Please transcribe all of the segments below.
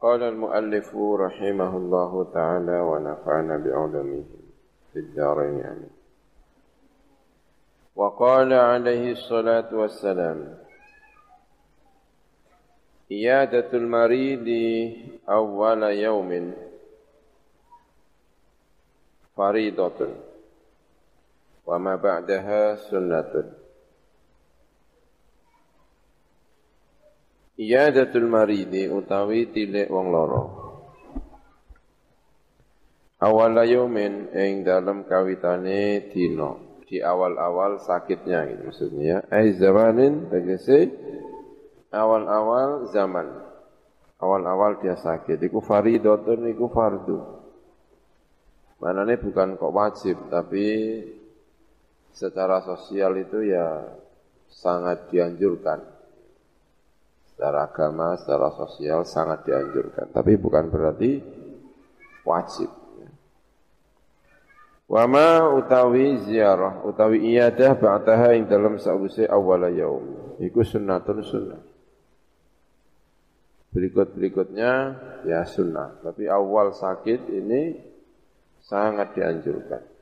قال المؤلف رحمه الله تعالى ونفعنا بعلمه في الدارين آمين. وقال عليه الصلاة والسلام إيادة المريض أول يوم فريضة وما بعدها سنة. Iyadatul maridi utawi tilik wong loro. Awal yaumin ing dalam kawitane dino di awal-awal sakitnya gitu maksudnya ya. Ai zamanin tegese awal-awal zaman. Awal-awal dia sakit iku faridatun iku fardu. Manane bukan kok wajib tapi secara sosial itu ya sangat dianjurkan secara agama, secara sosial sangat dianjurkan. Tapi bukan berarti wajib. Wama utawi ziarah, utawi iyadah ba'daha ing dalam sa'usi awal yaum. Iku sunnatun sunnah. Berikut-berikutnya ya sunnah. Tapi awal sakit ini sangat dianjurkan.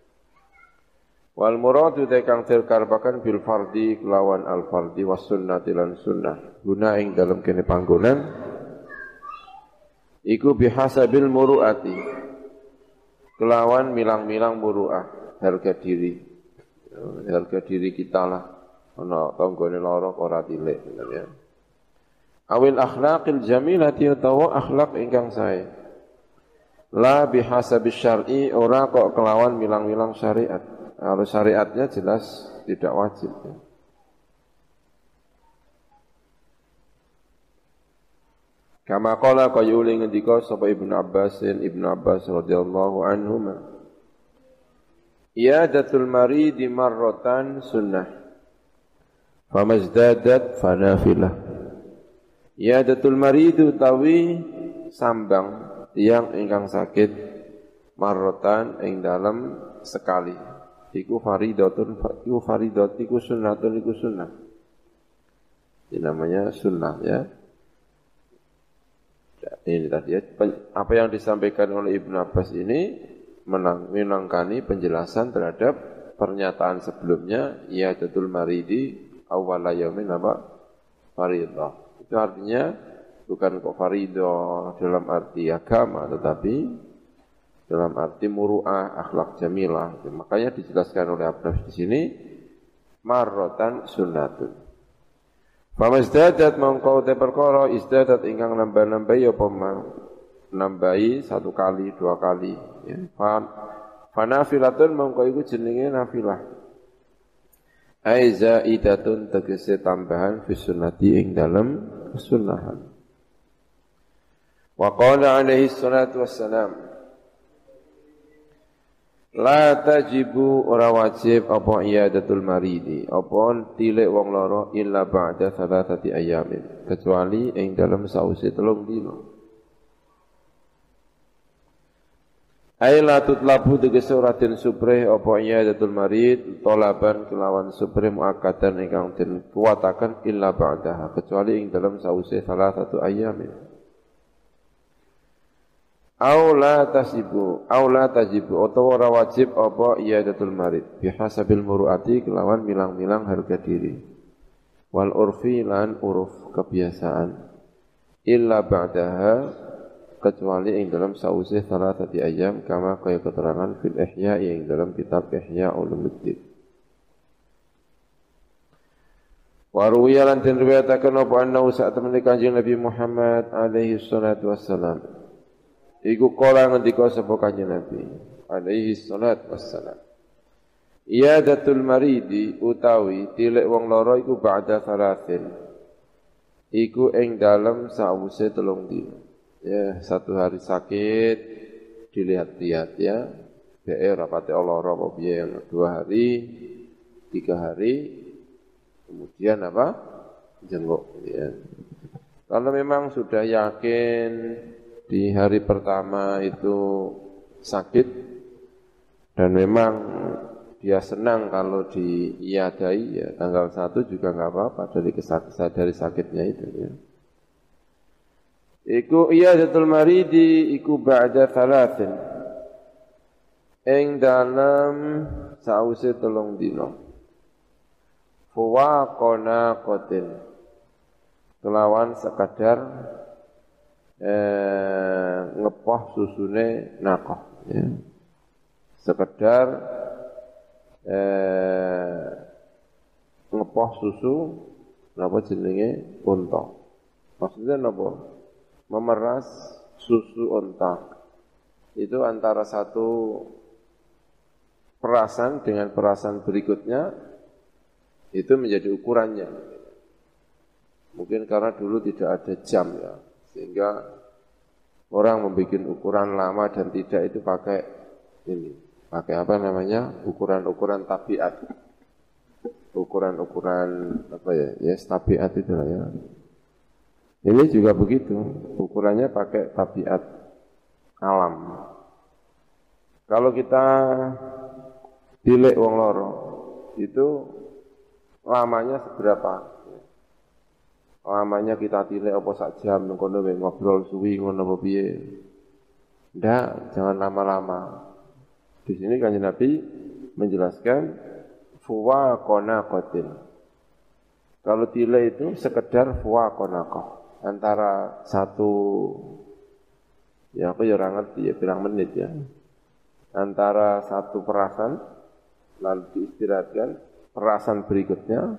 Wal muradu te kang terkarbakan bil fardi kelawan al fardi was sunnati lan sunnah. Guna ing dalam kene panggonan iku bihasabil muruati. Kelawan milang-milang muruah harga diri. Harga diri kita lah. Ana tanggane lara ora tilik ya. Awil akhlaqil jamilati utawa akhlak ingkang sae. La bihasabis syar'i ora kok kelawan milang-milang syariat. Kalau syariatnya jelas tidak wajib. Ya. Kama qala qayuli ngendika sapa Ibnu Abbas Ibnu Abbas radhiyallahu anhuma Iyadatul maridi marratan sunnah famazdadat fanafilah Iyadatul maridi utawi sambang tiang ingkang sakit marrotan ing dalam sekali iku faridatun iku faridat iku sunnatun iku sunnah. Ini namanya sunnah ya. Ini tadi ya, apa yang disampaikan oleh Ibnu Abbas ini menang, menangkani penjelasan terhadap pernyataan sebelumnya ya jatul maridi awwala yaumin apa faridah. Itu artinya bukan kok faridah dalam arti agama tetapi dalam arti muru'ah, akhlak jamilah. Makanya dijelaskan oleh Abbas di sini marrotan sunnatun. Fama izdadat mongkau te perkara izdadat ingkang nambah-nambah ya apa nambahi satu kali, dua kali. Ya. Fanafilatun mongko iku jenenge nafilah. Aiza idatun tegese tambahan fi sunnati ing dalam sunnahan. Wa qala alaihi salatu wassalam La tajibu ora wajib apa iyadatul maridi. Apa tilik wong loro illa ba'da salatati ayamin. Kecuali ing dalam sausi telung dino Ai la tutlabu tegese ora den subreh apa iyadatul marid tolaban kelawan subreh muakkadan ingkang den kuwataken illa ba'daha kecuali ing dalam sausi salatatu ayamin Aula tasibu, aula tajibu atau ora wajib apa iyadatul marid bihasabil muruati kelawan milang-milang harga diri. Wal urfi lan uruf kebiasaan. Illa ba'daha kecuali yang dalam sausih tadi ayam kama kaya keterangan fil ihya yang dalam kitab Ihya Ulumuddin. Waruwiya lan den riwayataken apa annahu saat menika Nabi Muhammad alaihi salatu wassalam Iku kala ngendika sapa kanjeng Nabi alaihi salat wassalam. Iyadatul maridi utawi tilik wong lara iku ba'da salatin. Iku ing dalem sawise telung dina. Ya, satu hari sakit dilihat-lihat ya. BE rapate lara apa piye dua hari, tiga hari, kemudian apa? Jenguk ya. Kalau memang sudah yakin di hari pertama itu sakit dan memang dia senang kalau diiadai ya tanggal satu juga nggak apa-apa dari kesakit dari sakitnya itu ya. Iku iyadatul maridi iku ba'da thalathin. Ing dalam sause telung dino. Fuwa kona kotin. Kelawan sekadar eh, ngepoh susune nakoh. Ya. Sekedar eh, ngepoh susu napa jenenge unta. Maksudnya napa? memeras susu onta. Itu antara satu perasan dengan perasan berikutnya itu menjadi ukurannya. Mungkin karena dulu tidak ada jam ya, sehingga orang membuat ukuran lama dan tidak itu pakai ini, pakai apa namanya ukuran-ukuran tabiat, ukuran-ukuran apa ya, ya tabiat itu lah ya. Ini juga begitu, ukurannya pakai tabiat alam. Kalau kita dilek wong loro, itu lamanya seberapa? Lamanya kita tilek apa sak jam ngono ngobrol suwi ngono apa piye? Ndak, jangan lama-lama. Di sini kan Nabi menjelaskan fuwa kona kotin. Kalau tilek itu sekedar fuwa konakoh antara satu ya aku ya ngerti ya bilang menit ya antara satu perasan lalu diistirahatkan perasan berikutnya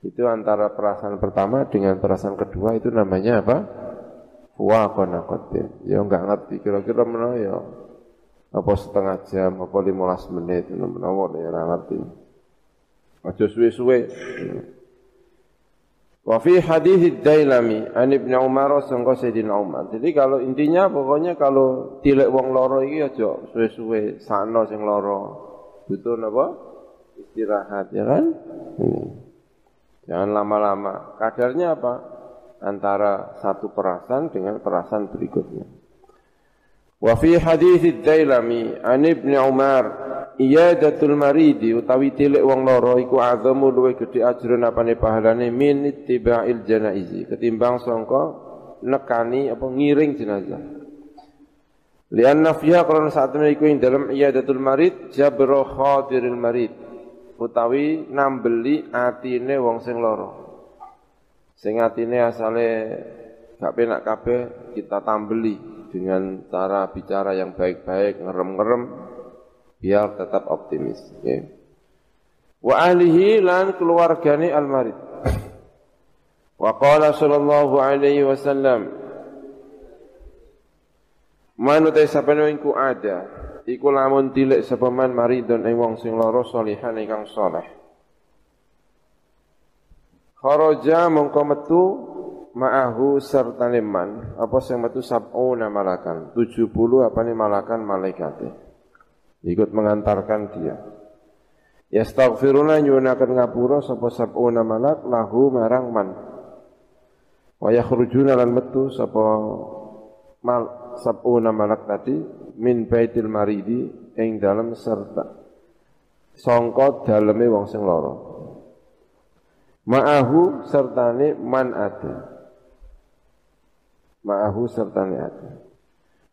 itu antara perasan pertama dengan perasan kedua itu namanya apa? Wa konakotin. Ya enggak ngerti kira-kira mana ya apa setengah jam apa lima menit menawa ya ngerti. Aja suwe-suwe. Wa fi hadis Dailami an Ibnu Umar sangka Sayyidina Umar. Jadi kalau intinya pokoknya kalau tilek wong loro iki aja suwe-suwe sakno sing loro. Butuh napa? Istirahat ya kan? Hmm. Jangan lama-lama. Kadarnya apa? Antara satu perasan dengan perasan berikutnya. Wa fi hadis Dailami an Ibnu Umar iyadatul maridi utawi tilik wong loro iku azamu luwe gedhe ajrun apane pahalane min ittiba'il janaizi ketimbang sangka nekani apa ngiring jenazah Lianna fiha karena saat ini iku ing dalam iyadatul marid jabro khadiril marid utawi nambeli atine wong sing loro sing atine asale gak penak kabeh kita tambeli dengan cara bicara yang baik-baik ngerem-ngerem biar tetap optimis. Ya. Wa ahlihi lan keluargane almarid. Wa qala sallallahu alaihi wasallam Man utai sapane iku ada iku lamun tilik sapa man maridun ing wong sing lara salihan ingkang saleh. Kharaja mongko metu ma'ahu serta liman apa sing metu sab'una malakan 70 apane malakan malaikate ikut mengantarkan dia. Yastaghfiruna nyunakan ngapura sapa sab'una malak lahu marang man. Wa yakhrujuna lan metu sapa mal sab'una malak tadi min baitil maridi ing dalam serta sangka daleme wong sing lara. Ma'ahu sertane man ada. Ma'ahu sertane ada.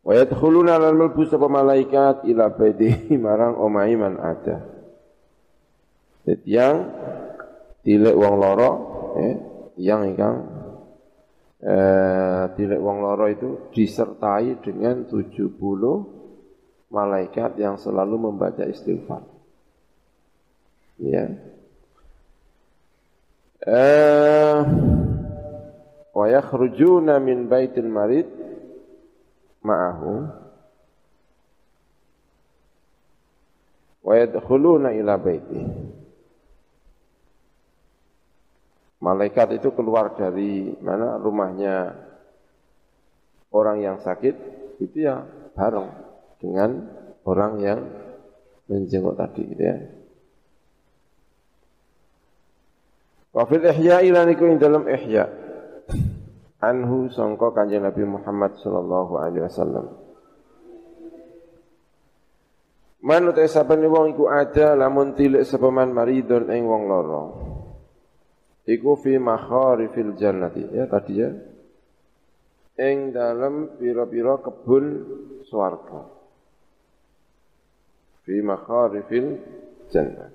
Wa yadkhuluna lan mlebu sapa malaikat ila baiti marang omahe man ada. yang tilek wong loro eh, yang ingkang eh, tilek wong loro itu disertai dengan 70 malaikat yang selalu membaca istighfar. Ya. Eh, wa yakhrujuna min baitil marid ma'ahu wa yadkhuluna ila baiti Malaikat itu keluar dari mana rumahnya orang yang sakit itu ya bareng dengan orang yang menjenguk tadi gitu ya. Wa fil ihya'i lan iku ing dalam ihya' anhu sangka kanjeng Nabi Muhammad sallallahu alaihi wasallam. Man utai sapane wong iku ada lamun tilik sepeman maridon ing wong lara. Iku fi makharifil jannati ya tadi ya. ing dalam pira-pira kebun swarga fi makharifil jannah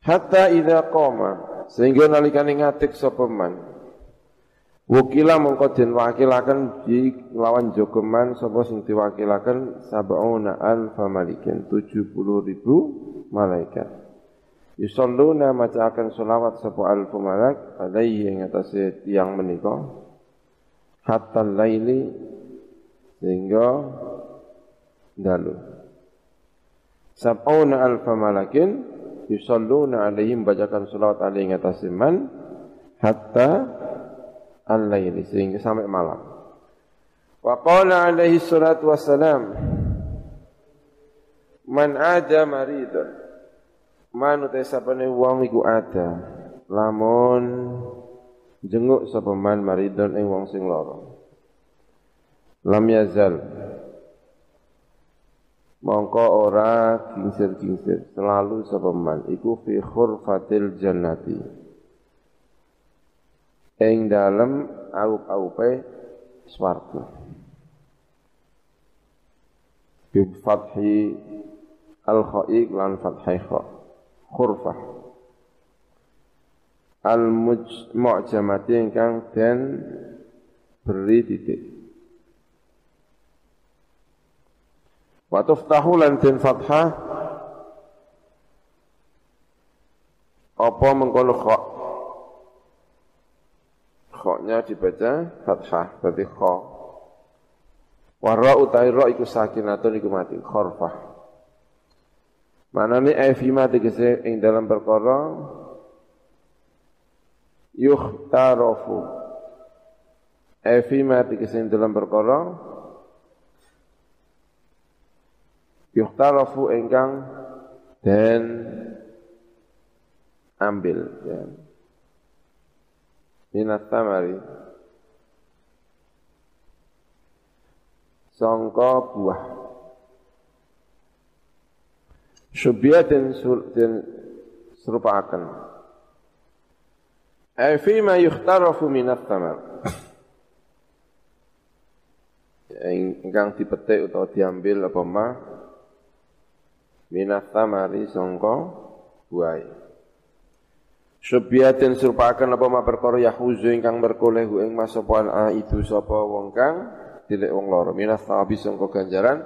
hatta idza qama sehingga nalikane ngatik sapa man Wukila mongko den wakilaken di lawan jogeman sapa sing diwakilaken sab'una alfa malikin 70 ribu malaikat. Yusalluna maca akan selawat sapa alfu malak alaihi ing atase tiyang menika hatta laili sehingga dalu. Sab'una alfa malakin yusalluna alaihim bacakan selawat alaihi ing atase man hatta al-laili sehingga sampai malam. Wa qala alaihi salatu wassalam Man ada maridun Man utai sapane wong iku ada. Lamun jenguk sapa man maridun ing wong sing lara. Lam yazal. Mongko ora kingsir-kingsir selalu sapa man. Iku fi khurfatil jannati. Ing dalem aup-aupe swarga. Bi fathi al khaiq lan fathai kha khurfah al mu'jamati ingkang den beri titik wa tuftahu lan den fathah apa mengkono kha Khoknya dibaca fathah, berarti kho. Warra utai ro iku sakinatun iku mati, khorfah. Mana ni efima tegese ing dalam perkara? Yuhtarofu. Efima tegese ing dalam perkara? Yuhtarofu ingkang dan ambil ya. Minat tamari. Sangka buah syubiyah dan, sur, dan serupaakan ay fima yukhtarafu minat tamar ingkang dipetik atau diambil apa ma? Minat tamari sangka buah Subyatin surpakan apa ma? Perkara yahuzu ingkang berkoleh ing mas sapa itu sapa wong kang dilek wong loro. Minas tabi sangka ganjaran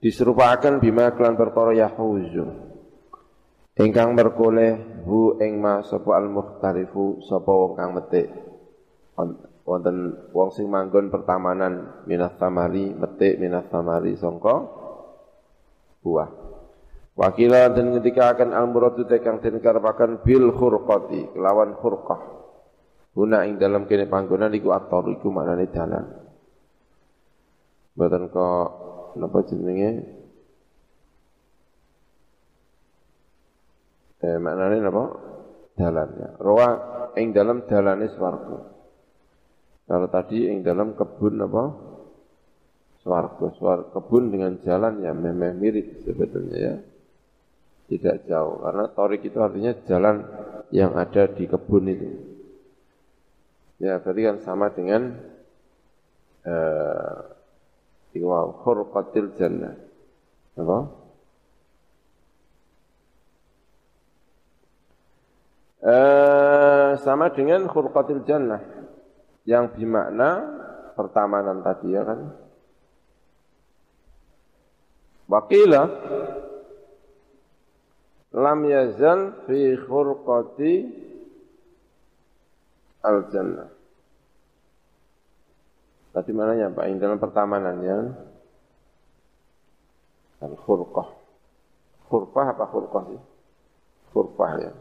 diserupakan bima kelan perkara yahuzu ingkang berkoleh hu ing mas sapa al mukhtarifu sapa wong kang metik wonten wong sing manggon pertamanan minas tamari metik minas tamari sangka buah Wakila dan ketika akan al-muradu tekang den karepaken bil khurqati kelawan khurqah. Guna ing dalam kene panggonan iku ator iku maknane dalan. Mboten kok napa jenenge? Eh maknane napa? Dalan ya. Roa ing dalam dalane swarga. Kalau tadi ing dalam kebun apa? Swarga, swarga kebun dengan jalan ya memang mirip sebetulnya ya tidak jauh karena torik itu artinya jalan yang ada di kebun itu ya berarti kan sama dengan uh, iwal khurqatil jannah. Apa? Uh, sama dengan khurqatil jannah. Yang bermakna pertamanan tadi ya kan? Wakilah. Lam yazal fi khurqati al jannah. Tadi mananya Pak? Pertamanan ya. Al khurqah. Khurqah apa khurqah sih? Khurqah ya.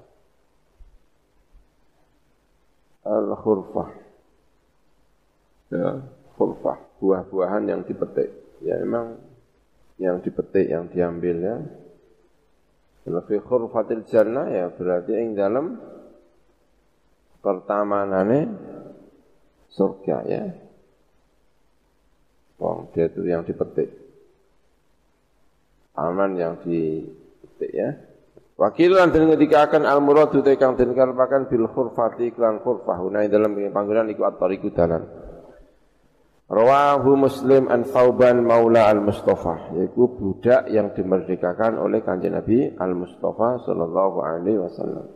Al khurfah. Ya, khurfah. Buah-buahan yang dipetik. Ya memang yang dipetik, yang diambil ya. Fi khurfatil jannah ya berarti yang dalam pertamanane surga ya. Wong dia itu yang dipetik. Aman yang dipetik ya. Wakilan dan ketika akan al muradu tekang dan karepakan bil khurfati klan khurfah unai dalam panggilan iku at-tariqu dalan. Rawahu Muslim an Thauban Maula Al-Mustafa yaitu budak yang dimerdekakan oleh Kanjeng Nabi Al-Mustafa sallallahu alaihi wasallam.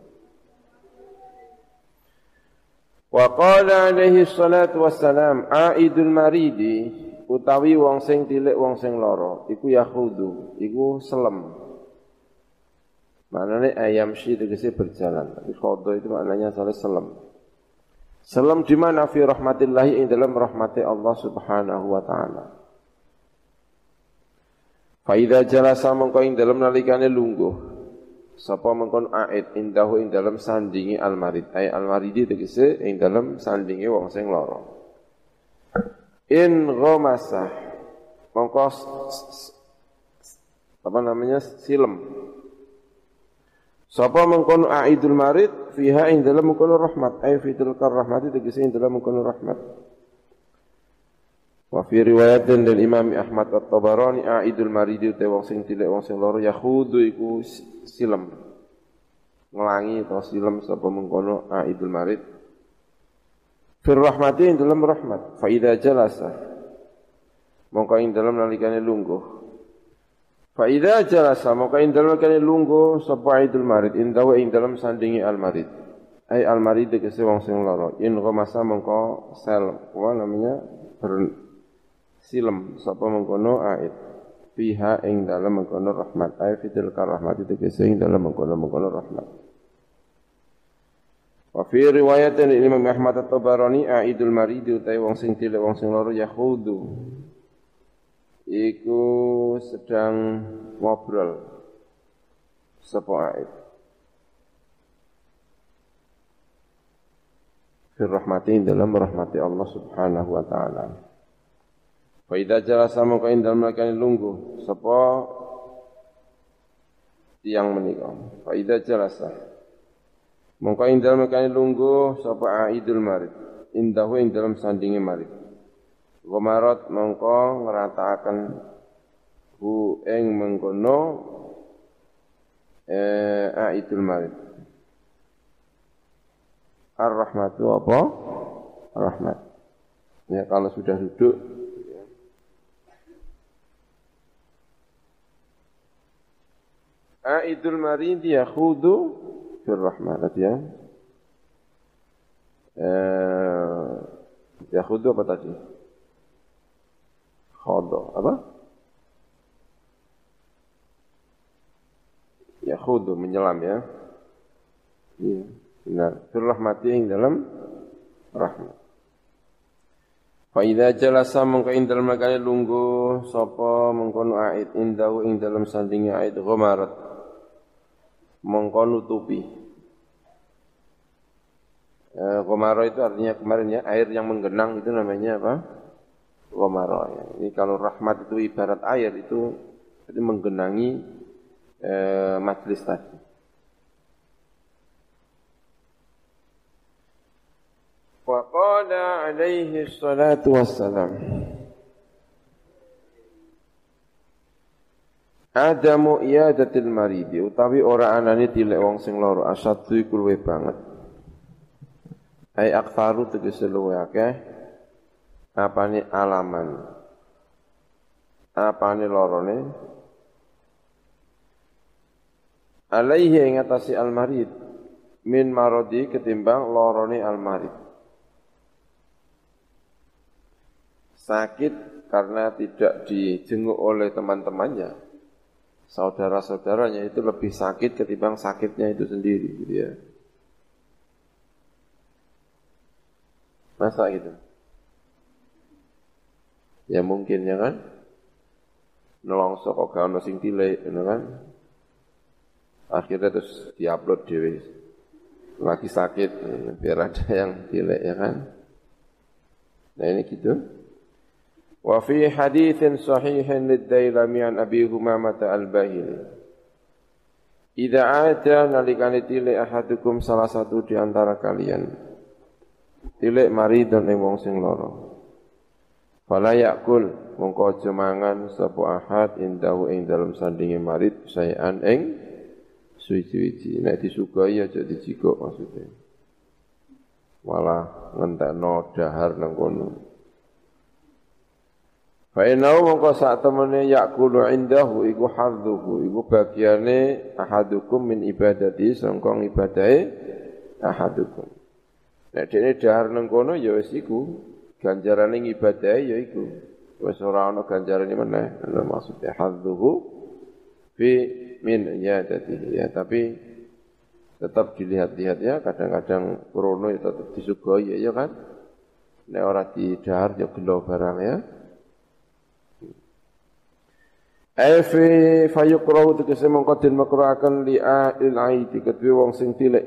Wa qala alaihi salatu wassalam aidul maridi utawi wong sing tilik wong sing lara iku yahudu iku selem. Maknanya ayam syi tegese berjalan. Tapi khodo itu maknanya salah selem. Salam di mana fi rahmatillahi ing dalam rahmati Allah Subhanahu wa taala. Fa idza jalasa mongko ing dalam nalikane lungguh. Sapa mengkon aid indahu ing dalam sandingi almarid. Ay almaridi tegese ing dalam sandingi wong sing lara. In ghamasa mongko apa namanya silem Sapa mengkono aidul marid fiha ing dalam mengkono rahmat ay fi tilkar rahmati tegese ing dalam mengkono rahmat. Wa fi riwayatin dari Imam Ahmad At-Tabarani aidul marid te wong sing tilek wong sing loro yahudu iku silem. Ngelangi atau silem sapa mengkono aidul marid. Fir rahmati ing dalam rahmat. Fa idza jalasa mongko ing dalam nalikane lungguh Fa idza jalasa maka ing dalem kene lungguh sapa idul marid indahu ing dalem sandingi al marid. Ai al marid tegese wong sing lara. In masa mengko sel apa namanya ber silem sapa mengkono aid. Fiha ing dalem mengkono rahmat. Ai fitil rahmat tegese ing dalem mengkono mengkono rahmat. Wa fi riwayatin Imam Ahmad At-Tabarani aidul marid utai wong sing tilek wong sing lara yahudu. Iku sedang ngobrol sapa aib fir rahmati dalam rahmati Allah Subhanahu wa taala. Fa idza jalasa maka indal makani lunggu sapa tiang menika? Fa idza jalasa maka indal makani lunggu sapa aidul marid indahu ing dalam sandinge marid Gomarot mongko ngerataaken hu ing mengkono eh aitul marid. Ar-rahmatu apa? Rahmat. Ya kalau sudah duduk Aidul marid yakhudu fir rahmat ya. Eh yakhudu apa tadi? Khodo. Apa? Ya khudu, menyelam ya. Iya, benar. Fir rahmati yang dalam rahmat. Fa idza jalasa mongko ing dalem lunggu sapa mengkono aid indahu ing dalam sandinge aid ghamarat mongko nutupi eh, itu artinya kemarin ya air yang menggenang itu namanya apa? Gomaro. Ya. Ini kalau rahmat itu ibarat air itu itu menggenangi eh, majlis tadi. Faqala alaihi salatu wassalam. Adamu iyadatil maridi utawi ora anane tilek wong sing lara asadu iku luwih banget. Ai aktaru tegese luwih akeh. Apa ini alaman? Apa ini lorone? Alaihi ing atasi almarid. Min marodi ketimbang lorone almarid. Sakit karena tidak dijenguk oleh teman-temannya saudara-saudaranya itu lebih sakit ketimbang sakitnya itu sendiri gitu ya masa gitu Ya mungkin ya kan. Nolongso kok gak ono sing ya kan. Akhirnya terus diupload dhewe. Lagi sakit, biar ada yang tilik ya kan. Nah ini gitu. Fi haditsin sahihin lid-Dailami an Abi Humamah al-Bahili. Idza ada nalikane tilik ahadukum salah satu di antara kalian. Tilik maridun ing wong sing lara. Fala yakul mongko aja mangan sapa ahad indahu ing dalam sandinge marit sayan ing suwi-wiji nek disugai aja dijikok maksudnya. Malah ngentekno dahar nang kono. Fa innahu mongko sak temene yakulu indahu iku hadzuhu iku bagiane ahadukum min ibadati sangka ibadahe ahadukum. Nek dene dahar nang kono ya wis iku ganjarane ibadahe ya iku. Wis ora ana ganjarane meneh maksudnya hadzuhu fi min ibadatihi ya tapi tetap dilihat-lihat ya kadang-kadang krono ya tetap disugoi ya kan. Nek ora didahar ya gelo barang ya. Ai fi fayukrahu tegese mongko den makruhaken li il aidi. Kedue wong sing tilik.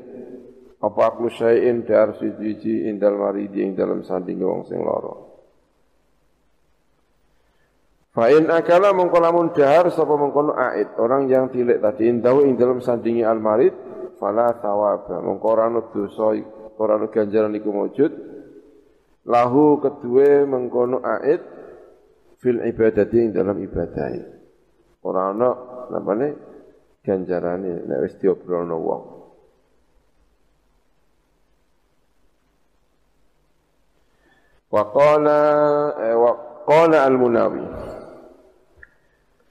Apa aklu syai'in dar siji indal maridi ing dalam sandinge wong sing lara. Fa in akala mongko lamun dahar sapa mongko aid. Orang yang tilik tadi indau ing dalam sandingi al marid fala thawab mongko ora ana dosa ora ganjaran iku wujud lahu kedue mengkono aid fil ibadati ing dalam ibadah Ora ana napane ganjarane nek wis diobrolno wong. Wa qala eh, wa qala al-Munawi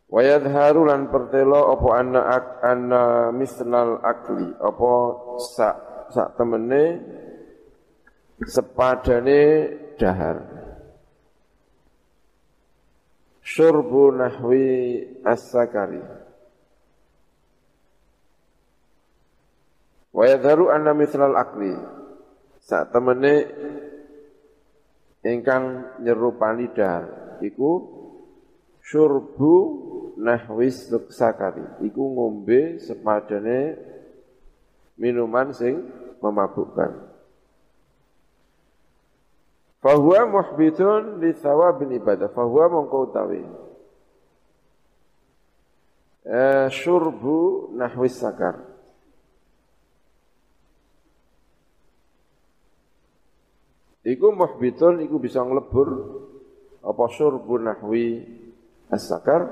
Wa yadharu lan pertelo apa anna ak, anna misnal akli apa sak sak temene sepadane dahar syurbu nahwi as-sakari. Wa yadharu anna mithlal akli sak temene ingkang nyerupani dahar iku syurbu nahwi sakari iku ngombe sepadane minuman sing memabukkan Fahuwa muhbitun li thawabin ibadah. Fahuwa mongko utawi. Eh, syurbu nahwis sakar. Iku muhbitun, iku bisa ngelebur apa syurbu nahwi as-sakar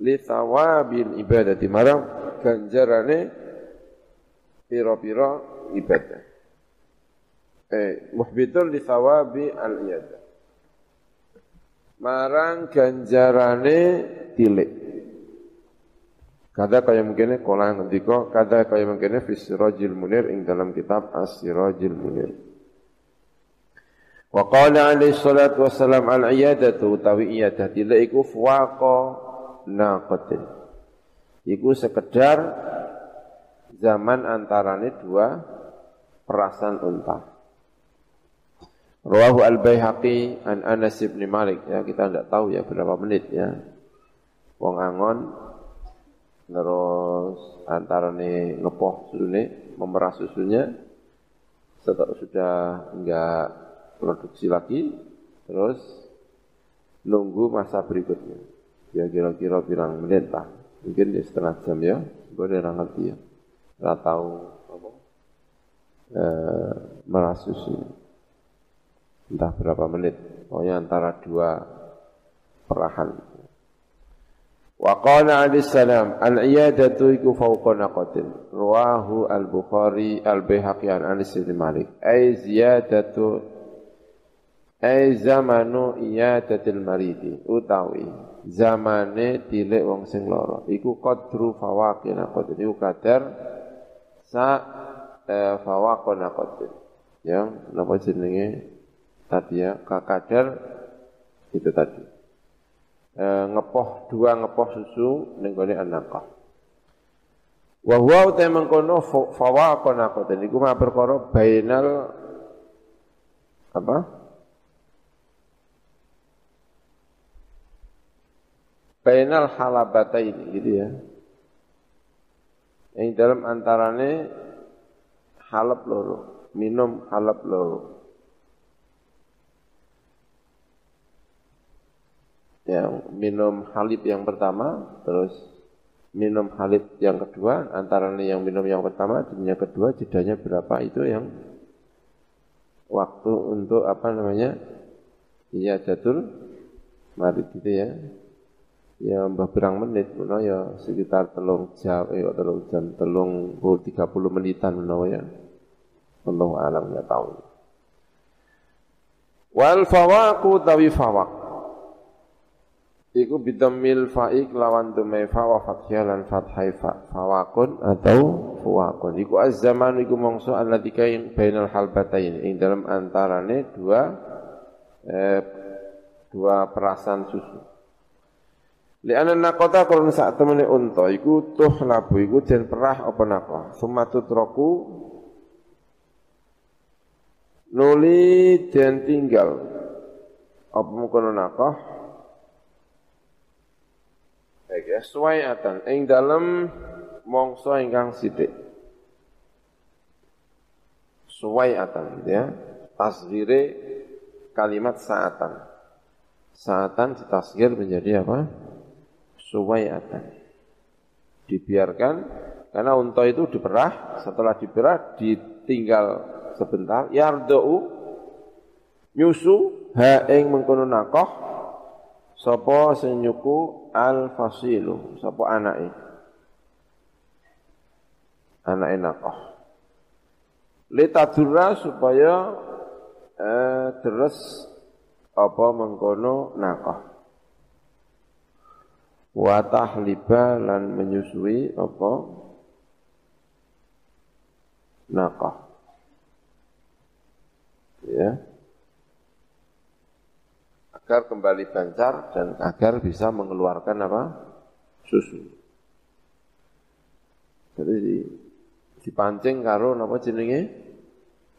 li thawabil ibadati marang ganjarane pira-pira ibadah eh muhbitun li thawabi al iyada marang ganjarane tilik Kada kaya mungkin kola ngendika kada kaya mungkin fi Sirajil Munir ing dalam kitab As-Sirajil Munir. Wa qala alaihi salatu wassalam al-iyadatu utawi iyadah tilik iku fuwaqa naqatin. Iku sekedar zaman antarane dua perasan unta. Rawahu al-Baihaqi an Anas bin Malik. Ya kita tidak tahu ya berapa menit ya. Wong angon terus antara nih ngepoh susunya memerah susunya. Setelah sudah enggak produksi lagi terus nunggu masa berikutnya. Ya kira-kira pirang menit lah. Mungkin ya setengah jam ya. Gue udah ngerti ya. Nggak tahu apa eh, merah susunya entah berapa menit, pokoknya antara dua perahan. Wa qala alaihi salam al-iyadatu iku fawqa naqatin. Rawahu al-Bukhari al-Baihaqi an Anas bin Malik. Ai ziyadatu ai zamanu iyadatil maridi utawi zamane tilik wong sing lara iku qadru fawaqi naqatin iku kadar sa eh, fawaqi naqatin. Yang napa jenenge tadi ya kakadar itu tadi. E, ngepoh dua ngepoh susu ning gone anakah. Wa huwa uta mengkono fawaqan aku dan iku mah perkara bainal apa? Bainal ini gitu ya. Yang dalam antarane halap loro minum halap loro yang minum halib yang pertama, terus minum halib yang kedua, antara yang minum yang pertama dan yang kedua jedanya berapa itu yang waktu untuk apa namanya iya jatuh mari gitu ya. Ya mbah berang menit menawa ya sekitar telung jam eh telung jam telung tiga puluh menitan menawa ya. Allah alam ya tahu. Wal fawaku tawi fawak Iku bidammil faik lawan dumai fa wa fathiyah lan fathai fa fawakun atau fuwakun. Iku az-zaman iku mongso alladzi kain bainal halbatain ing dalam antarane dua eh, dua perasan susu. Li ana naqata kalau sak temene unta iku tuh labu iku den perah apa napa. Sumatut roku nuli den tinggal apa mungkin nakah Baik ya, suwaiatan ing dalam mongso ingkang sithik. Suwaiatan gitu ya. Tasghire kalimat saatan. Saatan ditasghir menjadi apa? Suwaiatan. Dibiarkan karena unta itu diperah, setelah diperah ditinggal sebentar, yardau nyusu ha ing mengkono nakoh Sapa sing nyuku al fasilu, sapa anake? Anake nakah. Litadurra supaya eh, deres apa mengkono nakah. Wa tahliba lan menyusui apa nakah. Ya agar kembali bancar dan agar bisa mengeluarkan apa? susu. Jadi dipancing karo napa jenenge?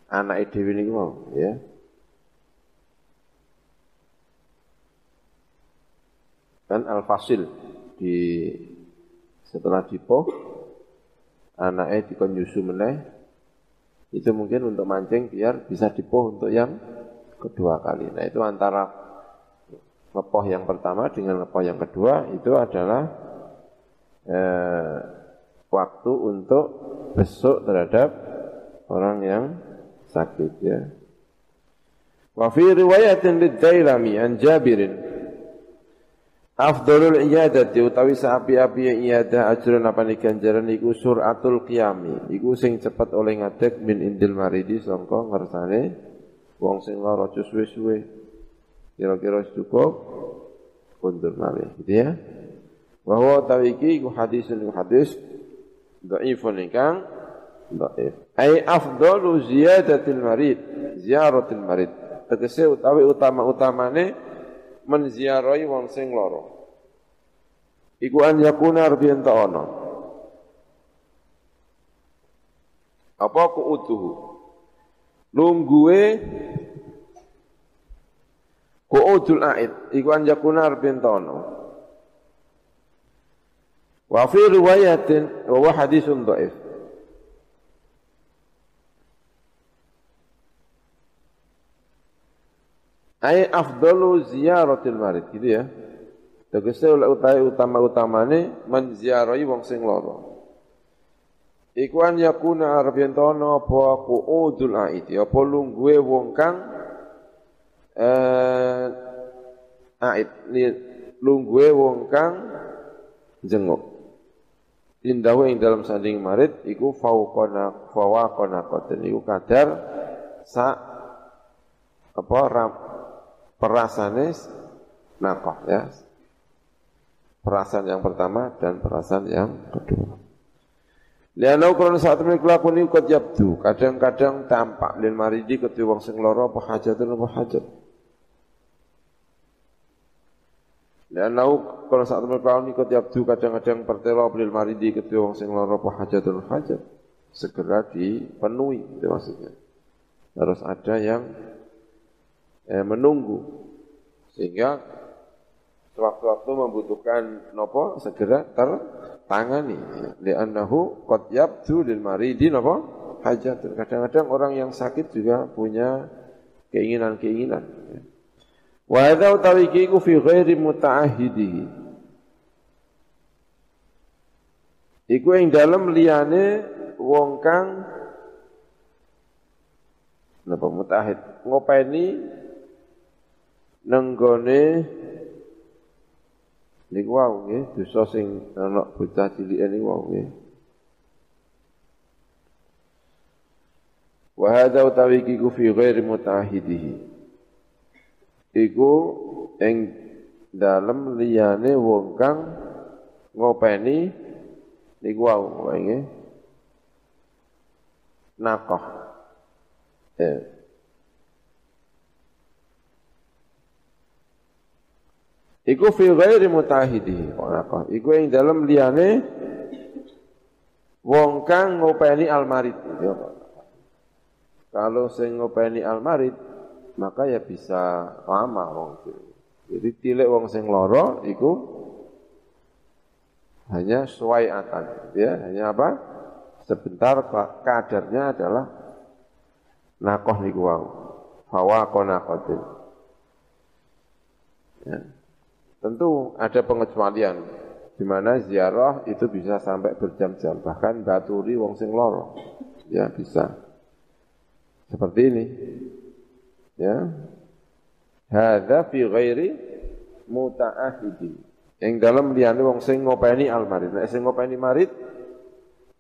Anak dhewe niku mau, ya. Dan al-fasil di setelah dipoh anaknya dikon yusu meneh itu mungkin untuk mancing biar bisa dipoh untuk yang kedua kali. Nah itu antara lepoh yang pertama dengan lepoh yang kedua itu adalah eh, waktu untuk besuk terhadap orang yang sakit ya. Wa fi riwayatin lid-Dailami an Jabirin. Afdalul iyadati utawi saapi-api iyadah ajrun apa ganjaran iku suratul qiyami. Iku sing cepet oleh ngadeg min indil maridi sangka ngersane wong sing lara suwe-suwe kira-kira cukup? Mundur malih gitu ya. Bahwa tawiki ku hadis ini hadis dhaifun ingkang dhaif. Ai afdalu ziyadatil marid ziyaratil marid. Tegese utawi utama-utamane menziarahi wong sing lara. Iku an yakuna arbiyan ta'ana apa ku utuhu lungguhe Qu'udul a'id iku an yakuna arbintono. Wa fi riwayatin wa huwa haditsun dhaif. Ai afdalu ziyaratil marid gitu ya. Tegese utai utama-utamane menziarahi wong sing lara. Iku an yakuna arbintono apa qu'udul a'id apa lungguhe wong kang eh ni lungguhe wong kang jenguk. Indahu ing dalam sanding marit iku fauqana fawaqana qatin iku kadar sa apa ram, perasane nakoh ya. Perasaan yang pertama dan perasaan yang kedua. Lianau kalau saat ini kelakuan ini kot yabdu, kadang-kadang tampak. Lil maridi ketua wong sing loro apa hajat apa hajat. Dan lau kalau saat ini ikut yabdu kadang-kadang pertelo lil maridi ketua wong sing lara apa hajatun hajat segera dipenuhi itu maksudnya. Harus ada yang eh, menunggu sehingga sewaktu-waktu membutuhkan nopo segera tertangani. Li'annahu qad yabdu lil maridi nopo hajatun. Kadang-kadang orang yang sakit juga punya keinginan-keinginan. Ya. Wa hadza utawi iku fi ghairi muta'ahhidihi. Iku ing dalem liyane wong kang napa mutahid ngopeni nenggone niku wau nggih dosa sing ana bocah cilik niku wau nggih Wa hadza utawi iku fi ghairi iku ing dalem liyane wong kang ngopeni niku wau nggih nakoh ya. Iku fi ghairi mutahidi nakoh iku ing dalem liyane wong kang ngopeni almarid. Ya, kalau sing ngopeni almarid maka ya bisa lama wong jadi tilik wong sing loro iku hanya suwaiatan ya. Hanya apa? Sebentar kadarnya adalah nakoh niku wau. Fawa qonaqatin ya. tentu ada pengecualian di mana ziarah itu bisa sampai berjam-jam. Bahkan baturi wong sing loro ya bisa. Seperti ini ya hadza fi ghairi muta'ahidi yang dalam liyane wong sing ngopeni almarid nek sing ngopeni marid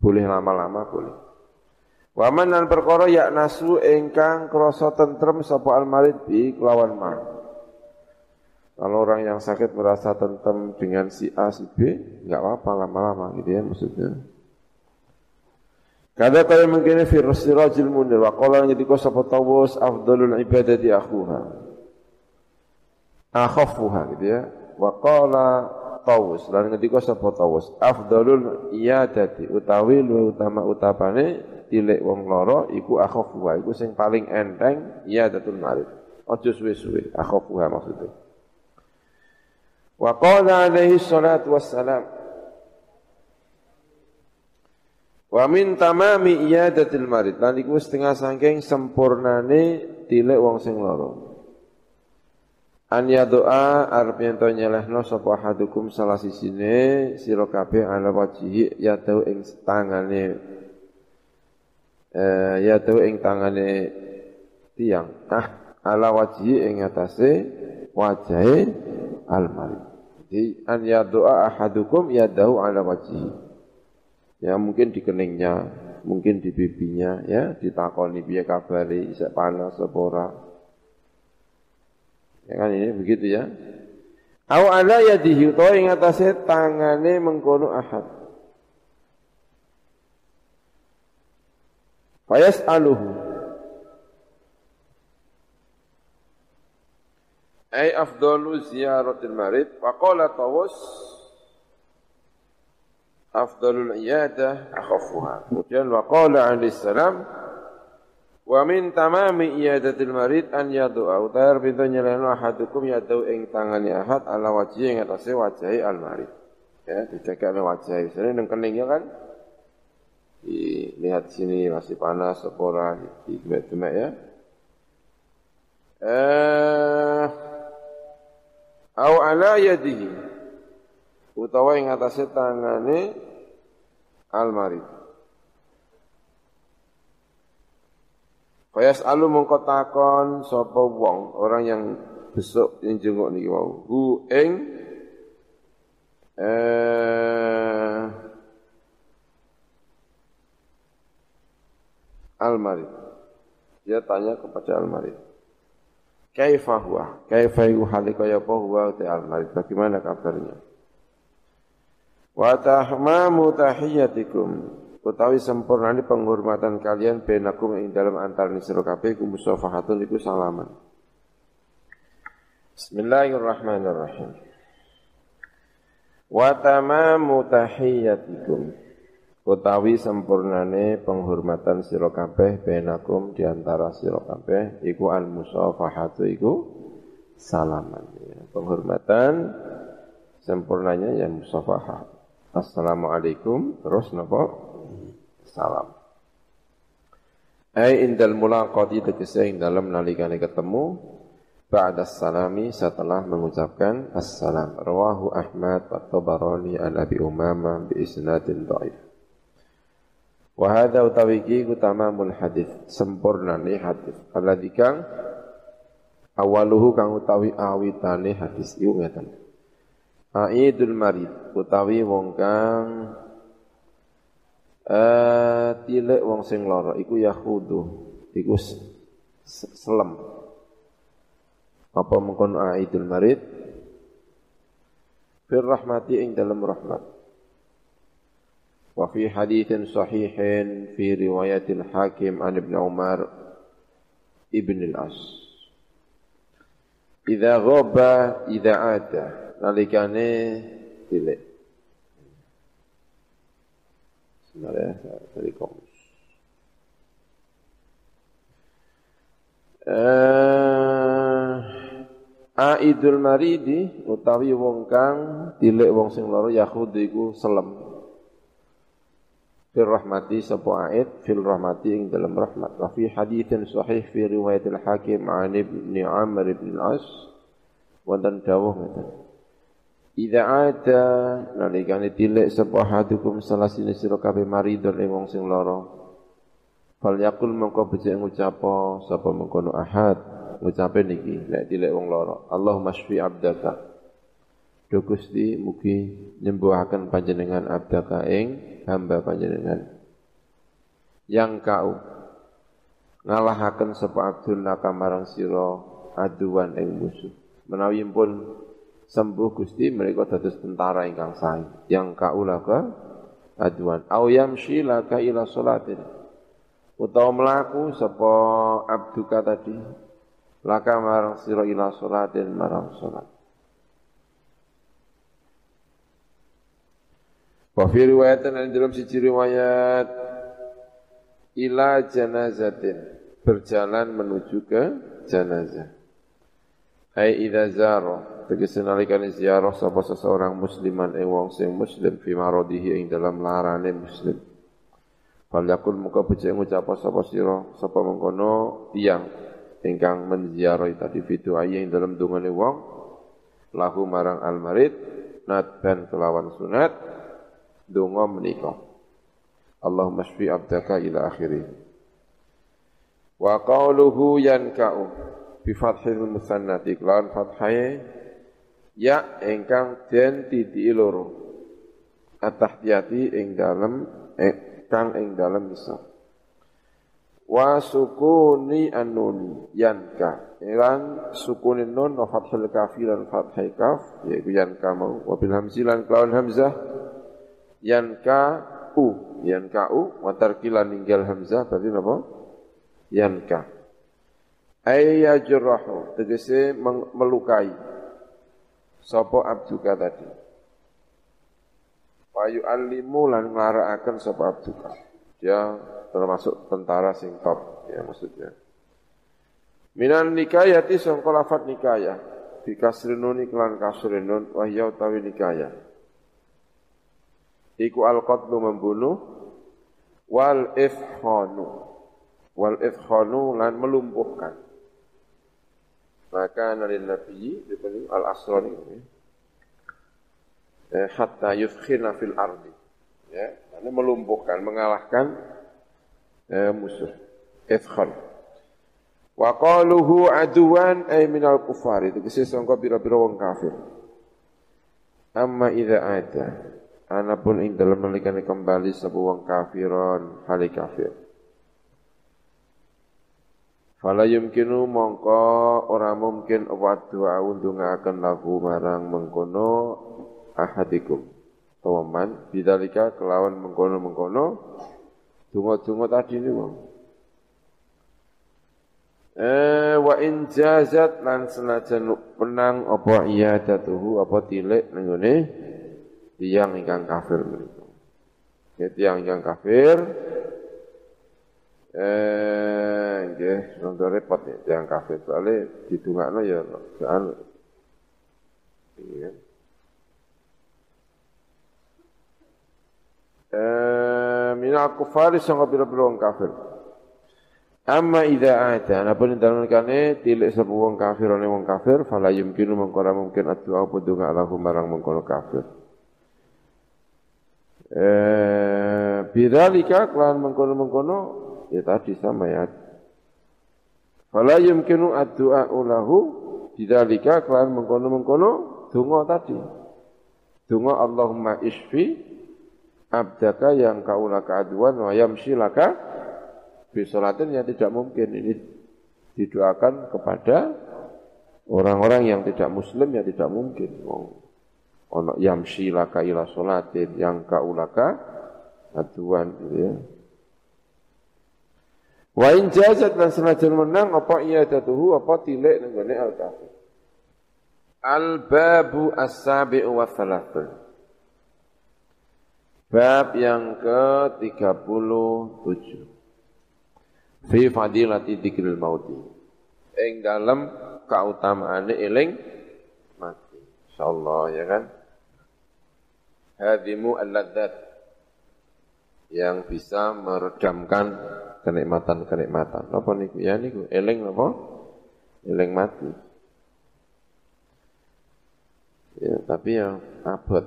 boleh lama-lama boleh Waman dan perkara yak nasu engkang krasa tentrem sapa almarid bi kelawan ma. Kalau orang yang sakit merasa tentrem dengan si A si B, enggak apa-apa lama-lama gitu ya maksudnya. Kada kaya mungkin fi rajul munir wa qala ngendika sapa tawus afdalul ibadati akhuha. Akhafuha gitu ya. Wa qala tawus lan ngendika sapa tawus afdalul iyadati utawi lu utama utapane tilik wong loro iku akhafuha iku sing paling enteng iyadatul marid. Aja suwe-suwe akhafuha maksudnya. Wa qala alaihi salatu wassalam Wa min tamami iyadatil marid. Lan iku setengah saking sempurnane tilek wong sing lara. An ya doa arep yen to nyelehno sapa hadukum salah sisine sira kabeh ala wajihi ya tau ing tangane eh ya tau ing tangane tiang ah ala wajihi ing atase wajahe al marid. Jadi an ya doa ahadukum ya dau ala wajihi ya mungkin di keningnya, mungkin di bibinya, ya ditakoni biaya kabari, bisa panas sepora. Ya kan ini begitu ya. Aw ala yadihi utawa ing atase tangane mengkono ahad. Fayas aluhu. Ay afdalu ziyaratil marid wa qala tawus afdalul iyadah akhafuha. Kemudian wa qala alaihi salam wa min tamami iyadatil marid an yadu'a utar pintu nyeleno ahadukum yadu ing tangani ahad ala wajhi ing atase wajahi al marid. Ya, dijaga oleh wajah. Misalnya nang keningnya kan dilihat sini masih panas sepora di demek ya. Eh, au ala yadihi utawa ing atase tangane almarid. Fayas alu mongko takon sapa wong orang yang besok yang jenguk niki wau. Hu ing eh almarid. Dia tanya kepada almarid. Kaifa huwa? Kaifa hu halika ya huwa almarid? Bagaimana kabarnya? Wa tahmamu tahiyatikum utawi sempurnane penghormatan kalian benakum ing dalam antaraning sira kabeh ku musafahatun iku salaman. Bismillahirrahmanirrahim. Wa tamamu tahiyatikum utawi sempurnane penghormatan sira kabeh benakum di antara sira kabeh iku al musafahatu iku salaman. Penghormatan sempurnanya yang musafahah. Assalamualaikum. Terus napa salam. Ai indal mulaqati tegese ing dalam nalikane ketemu. Ba'da salami setelah mengucapkan assalam. Rawahu Ahmad wa Tabarani an Abi Umamah bi isnadin dhaif Wa hadza utawi ku tamamul hadis sempurnane hadis. Alladzi kang awaluhu kang utawi awitane hadis. Iku ngeten Aidul marid utawi wong kang eh tilek wong sing lara iku yahudu iku selem. Apa mengkon aidul marid? Fir rahmati ing dalam rahmat. Wa fi hadithin sahihin fi riwayatil hakim an ibn Umar ibn al-As. Idza ghaba idza ada nalikane tilik Sebenarnya dari komus. Uh, Aidul maridi utawi wong kang tilik wong sing lara yakhud iku selem. Fil rahmati sapa aid fil rahmati ing dalam rahmat. Wa fi haditsin sahih fi riwayat al-Hakim an Ibn Amr ibn al-As wonten dawuh ngeten. Idza ada. Nalikane tilik sapa hadukum salah sini sira kabeh maridun ing wong sing lara. Fal yakul mongko becik ngucapo sapa mengkono ahad. Ngucape niki nek dilek wong lara. Allahumma shfi abdaka. Do Gusti mugi nyembuhaken panjenengan abdaka ing hamba panjenengan. Yang kau ngalahaken sapa abdul laka marang sira aduan ing musuh. Menawi pun sembuh Gusti mereka dados tentara ingkang sae. Yang kau laka aduan. Au yamshi laka ila salatin. Utawa mlaku sapa abduka tadi laka marang sira ila salatin marang salat. Wa fi riwayatan dalam siji riwayat ila janazatin. Berjalan menuju ke jenazah. Ai idza tegese nalikane ziarah sapa seseorang musliman ing wong sing muslim fi maradihi ing dalam larane muslim. Fal yakul muka becik ngucap sapa sira sapa mengkono tiyang ingkang menziarahi tadi fitu ayi ing dalam dungane wong lahu marang almarid natban kelawan sunat donga menika Allahumma shfi abdaka ila akhirih wa qawluhu yanka'u bi fathil musannati kelawan fathai ya ingkang den titi loro. At-tahtiyati ing dalem eh, kang ing dalem isa wa sukuni anun yanka. Ilan sukuni nun wa fathul kafi lan fathai kaf yaitu yanka mau. Wa bil hamzi lan kelawan hamzah yanka u. Yanka u wa tarkilan ninggal hamzah berarti apa yanka. Ay yajrahu tegese melukai sapa abduka tadi wa yu'allimu lan nglarakaken sapa abduka dia termasuk tentara sing top ya maksudnya. Minan nikayati sangka lafat nikayah bi kasrinun iklan kasrinun wa hiya utawi. Iku al-qatlu membunuh wal ifhanu wal ifhanu lan melumpuhkan. Maka nalin nabi al asrani eh, hatta yufkhina fil ardi ya, melumpuhkan, mengalahkan eh, musuh. Ifkhal. Wa qaluhu aduan ay minal kufari. Itu kisah sangka pira-pira wong kafir. Amma idza ada. Anapun ing dalam nalikane kembali sapa wong kafiron hali kafir. Fala yumkinu mongko ora mungkin apa doa undungaken lagu marang mengkono ahadikum. Tawaman bidzalika kelawan mengkono-mengkono Dungo-dungo tadi ini bang. Eh wa in jazat lan senajan penang apa iya datuhu apa tilik nenggone tiang ingkang kafir menika. Ya tiang ingkang kafir eh nggih rada repot nih tiang kafir soalnya didungakno ya soal iya. Eh, minal kufari sangka pira-pira wong kafir. Amma idza ata napa dalam kane tilik sapa wong kafir ana wong kafir fala yumkinu mengkora mungkin atu apa donga alahu marang mengkono kafir. Eh bidzalika kelan mengkono-mengkono ya tadi sama ya. Fala yumkinu addu'a lahu bidzalika kelan mengkono-mengkono donga tadi. Donga Allahumma isfi abdaka yang kaulaka aduan wa yamshi laka yang tidak mungkin ini didoakan kepada orang-orang yang tidak muslim yang tidak mungkin oh, ono yamshi laka ila solatin yang kaulaka aduan gitu ya. Wa in jazat lan senajan menang apa iya datuhu apa tilik nenggone al kafir. Al babu as-sabi'u wa thalathun. Bab yang ke-37. Fi fadilati dzikril mauti. Ing dalam kautamaane eling mati. Insyaallah ya kan. Hadimu al-ladzat yang bisa meredamkan kenikmatan-kenikmatan. Apa niku? Ya niku eling apa? Eling mati. Ya, tapi ya abot.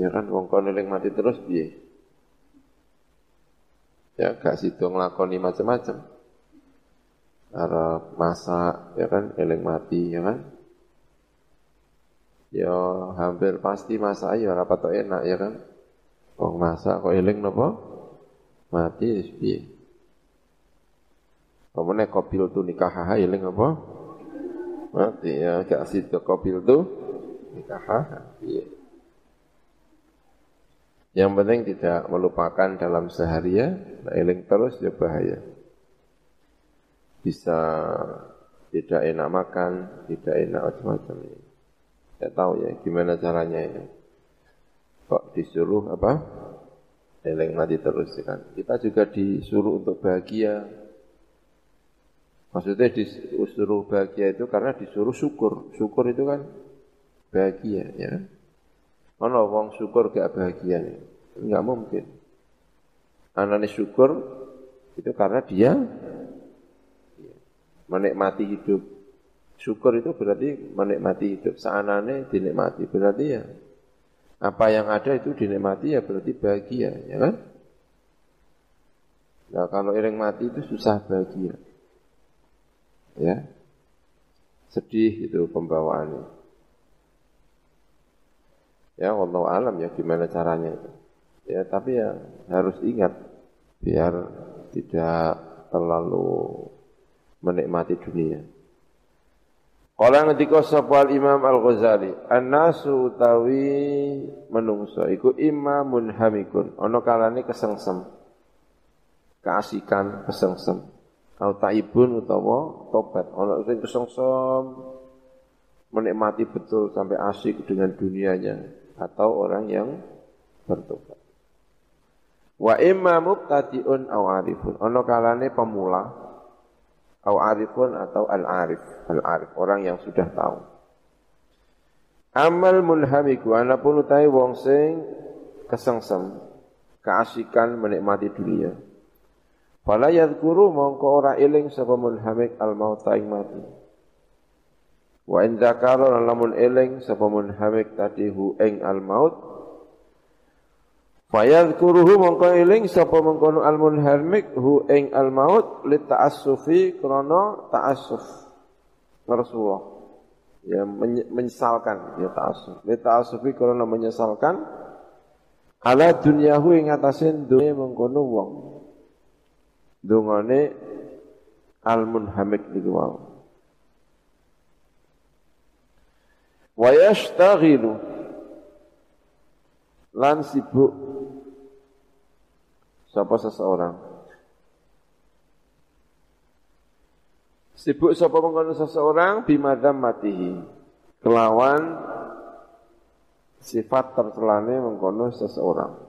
Ya kan wong kon eling mati terus piye? Ya gak sido nglakoni macam-macam. Arep masak ya kan eling mati ya kan. Ya hampir pasti masak ya ora enak ya kan. Wong masak kok eling napa? Mati piye? Pemene kopil tu nikah eling apa? Mati ya gak situ kopil tu nikah iya. Yang penting tidak melupakan dalam seharian, nah, eling terus ya bahaya. Bisa tidak enak makan, tidak enak macam-macam. Saya tahu ya gimana caranya ini. Kok disuruh apa? Eling mati terus ya kan. Kita juga disuruh untuk bahagia, Maksudnya disuruh bahagia itu karena disuruh syukur. Syukur itu kan bahagia ya. Mana wong syukur gak bahagia nih? Enggak mungkin. Anani syukur itu karena dia menikmati hidup. Syukur itu berarti menikmati hidup. Seanane dinikmati berarti ya apa yang ada itu dinikmati ya berarti bahagia, ya kan? Nah kalau iring mati itu susah bahagia. Ya. Sedih itu pembawaannya. Ya Allah alam ya gimana caranya itu. Ya tapi ya harus ingat biar tidak terlalu menikmati dunia Kala ngendika sapa Imam Al-Ghazali, "An-nasu utawi menungso iku imamun hamikun." Ana kalane kesengsem. Keasikan kesengsem au taibun utawa tobat ana sing kesongsong menikmati betul sampai asyik dengan dunianya atau orang yang bertobat wa imma mubtadi'un au arifun ana kalane pemula au arifun atau al arif al arif orang yang sudah tahu amal munhamiku anapun utai wong sing kesengsem keasikan menikmati dunia Fala yadhkuru mongko ora eling sapa munhamik al mauta ing mati. Wa in dzakara lamun eling sapa munhamik tadi hu ing al maut. Fayadhkuruhu mongko eling sapa mengkono al munhamik hu ing al maut li ta'assufi krana ta'assuf. Rasulullah ya menyesalkan ya ta'assuf. Li ta'assufi krana menyesalkan ala dunyahu ing atasin dunya mengkono wong dungane al-munhamik niku wau. Wa yashtaghilu lan sibuk sapa seseorang. Sibuk sapa mengkono seseorang bimadam matihi. Kelawan sifat tercelane mengkono seseorang.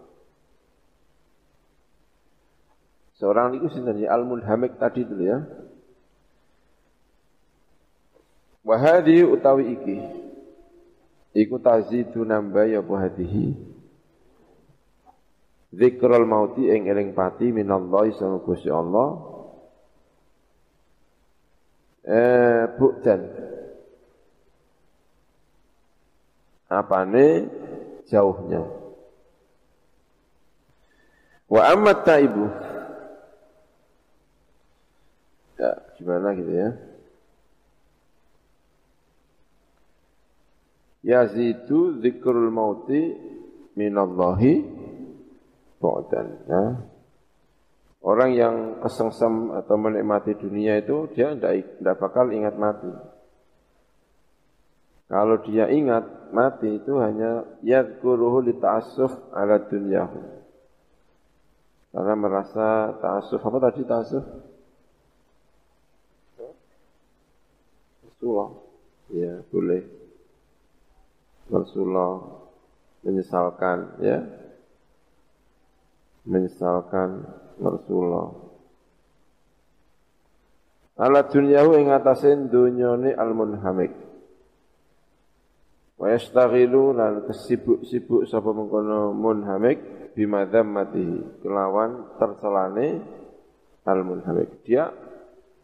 Seorang itu sinten ya Al-Munhamik tadi dulu ya. Wahadi utawi iki iku tazidu nambah ya wahadihi Zikrul mauti ing eling pati minallahi sama Gusti Allah. Eh bukdan apane? Jauhnya. Wa amma taibu. Ya, gimana gitu ya. Yazidu zikrul mauti minallahi bu'dan. Ya. Orang yang kesengsem atau menikmati dunia itu dia tidak bakal ingat mati. Kalau dia ingat mati itu hanya yadkuruhu li ta'assuf ala dunyahu. Karena merasa ta'assuf. Apa tadi ta'assuf? Rasulullah. Ya, boleh. Rasulullah menyesalkan, ya. Menyesalkan Rasulullah. Ala dunyahu ing atase dunyane al-munhamik. Wa yastaghilu lan kesibuk-sibuk sapa mengkono munhamik bimadzamatihi kelawan tercelane al-munhamik. Dia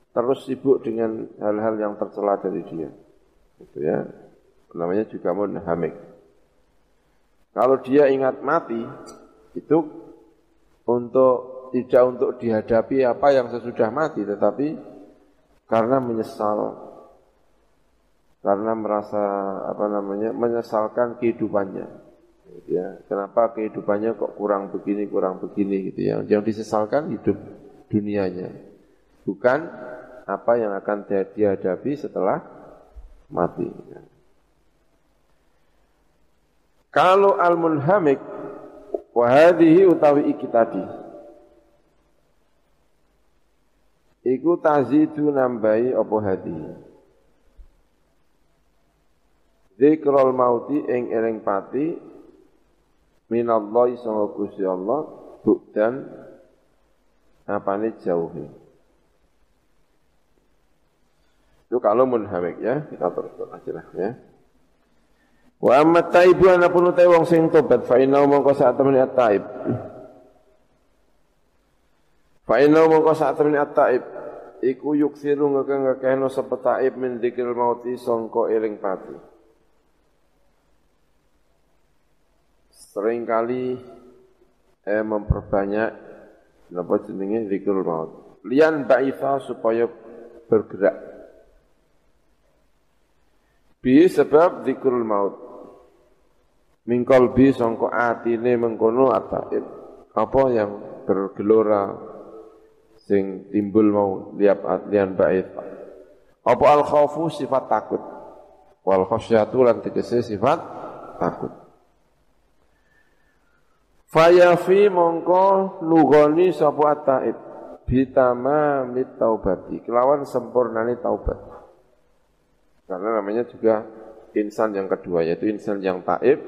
terus sibuk dengan hal-hal yang tercela dari dia. Itu ya. Namanya juga munhamik. Kalau dia ingat mati, itu untuk tidak untuk dihadapi apa yang sesudah mati, tetapi karena menyesal. Karena merasa apa namanya menyesalkan kehidupannya. Ya kenapa kehidupannya kok kurang begini kurang begini gitu ya? Yang disesalkan hidup dunianya. Bukan apa yang akan dihadapi setelah mati. Kalau al-munhamik wahadihi utawi iki tadi iku tazidu nambahi apa hadihi Zikrul mauti ing eling pati minallahi sanga Gusti Allah bukdan apane jauhi. Itu kalau munhamik ya, kita terus aja lah ya. Wa amma taibu ana pun utai wong sing tobat fa inna mongko sak temene at-taib. Fa inna mongko sak temene at-taib iku yuksiru ngekeh-ngekehno sapa taib min dzikril mauti sangka eling pati. sering kali eh, memperbanyak apa jenenge zikrul maut. Lian ba'itha supaya bergerak. Bi sebab zikrul maut. Mingkol bi sangka atine mengkono ataib. Apa yang bergelora sing timbul mau liap lian ba'itha. Apa al khawfu sifat takut. Wal khasyatu lan tegese sifat takut. Fayafi mongko nugoni sapa taib bitama mit taubati kelawan sempurnani taubat. Karena namanya juga insan yang kedua yaitu insan yang taib.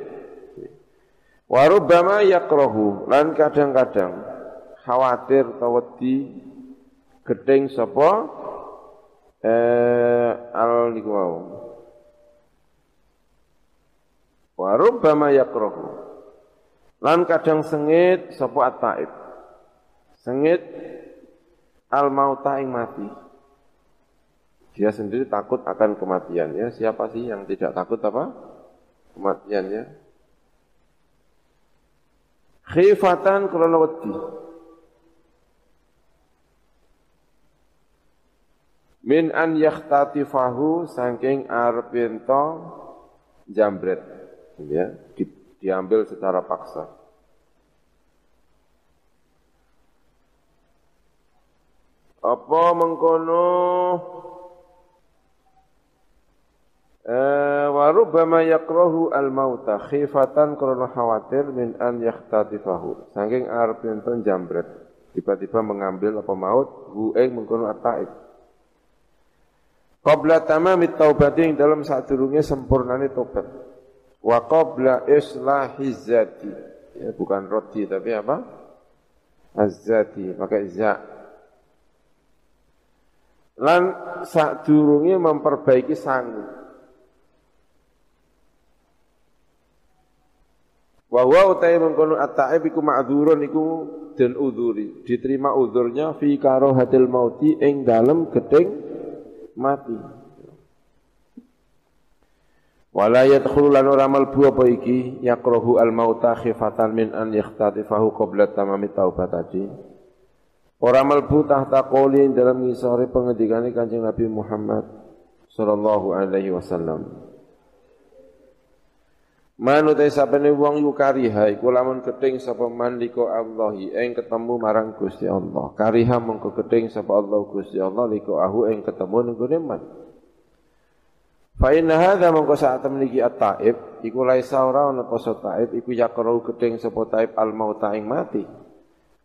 Warubama yakrohu lan kadang-kadang khawatir tawati gedeng sapa eh al niku. Warubama yakrohu Lan kadang sengit sapa at-taib. Sengit al-mauta ing mati. Dia sendiri takut akan kematian ya. Siapa sih yang tidak takut apa? Kematian ya. Khifatan krana wedi. Min an yakhtatifahu saking arep jambret ya di diambil secara paksa. Apa mengkono eh, warubama yakrahu al-mauta khifatan karena khawatir min an yakhtatifahu. Saking arep enten jambret, tiba-tiba mengambil apa maut hu ing mengkono at-taib. Qabla tamamit taubati dalam saat durunge sempurnane tobat wa qabla islahi zati. Ya bukan roti tapi apa? Azzati pakai za. Lan sadurunge memperbaiki sangu wa huwa utai mengkono at-ta'ib iku ma'dzurun iku den udhuri diterima udhurnya fi karahatil mauti ing dalem gedeng mati Wala yadkhulu lan ora malbu apa iki yakrahu al mauta khifatan min an yakhtatifahu qabla tamami taubatati. Ora malbu tahta qouli dalam ngisore pengendikane Kanjeng Nabi Muhammad sallallahu alaihi wasallam. Manut sapene wong iku kariha iku lamun keting sapa liko Allahi ing ketemu marang Gusti Allah. Kariha mongko keting sapa Allah Gusti Allah liko ahu ing ketemu ning man. Fa inna hadza mongko saat memiliki at-taib iku laisa ora ana poso taib iku yakrau gedeng sapa taib al mauta ing mati.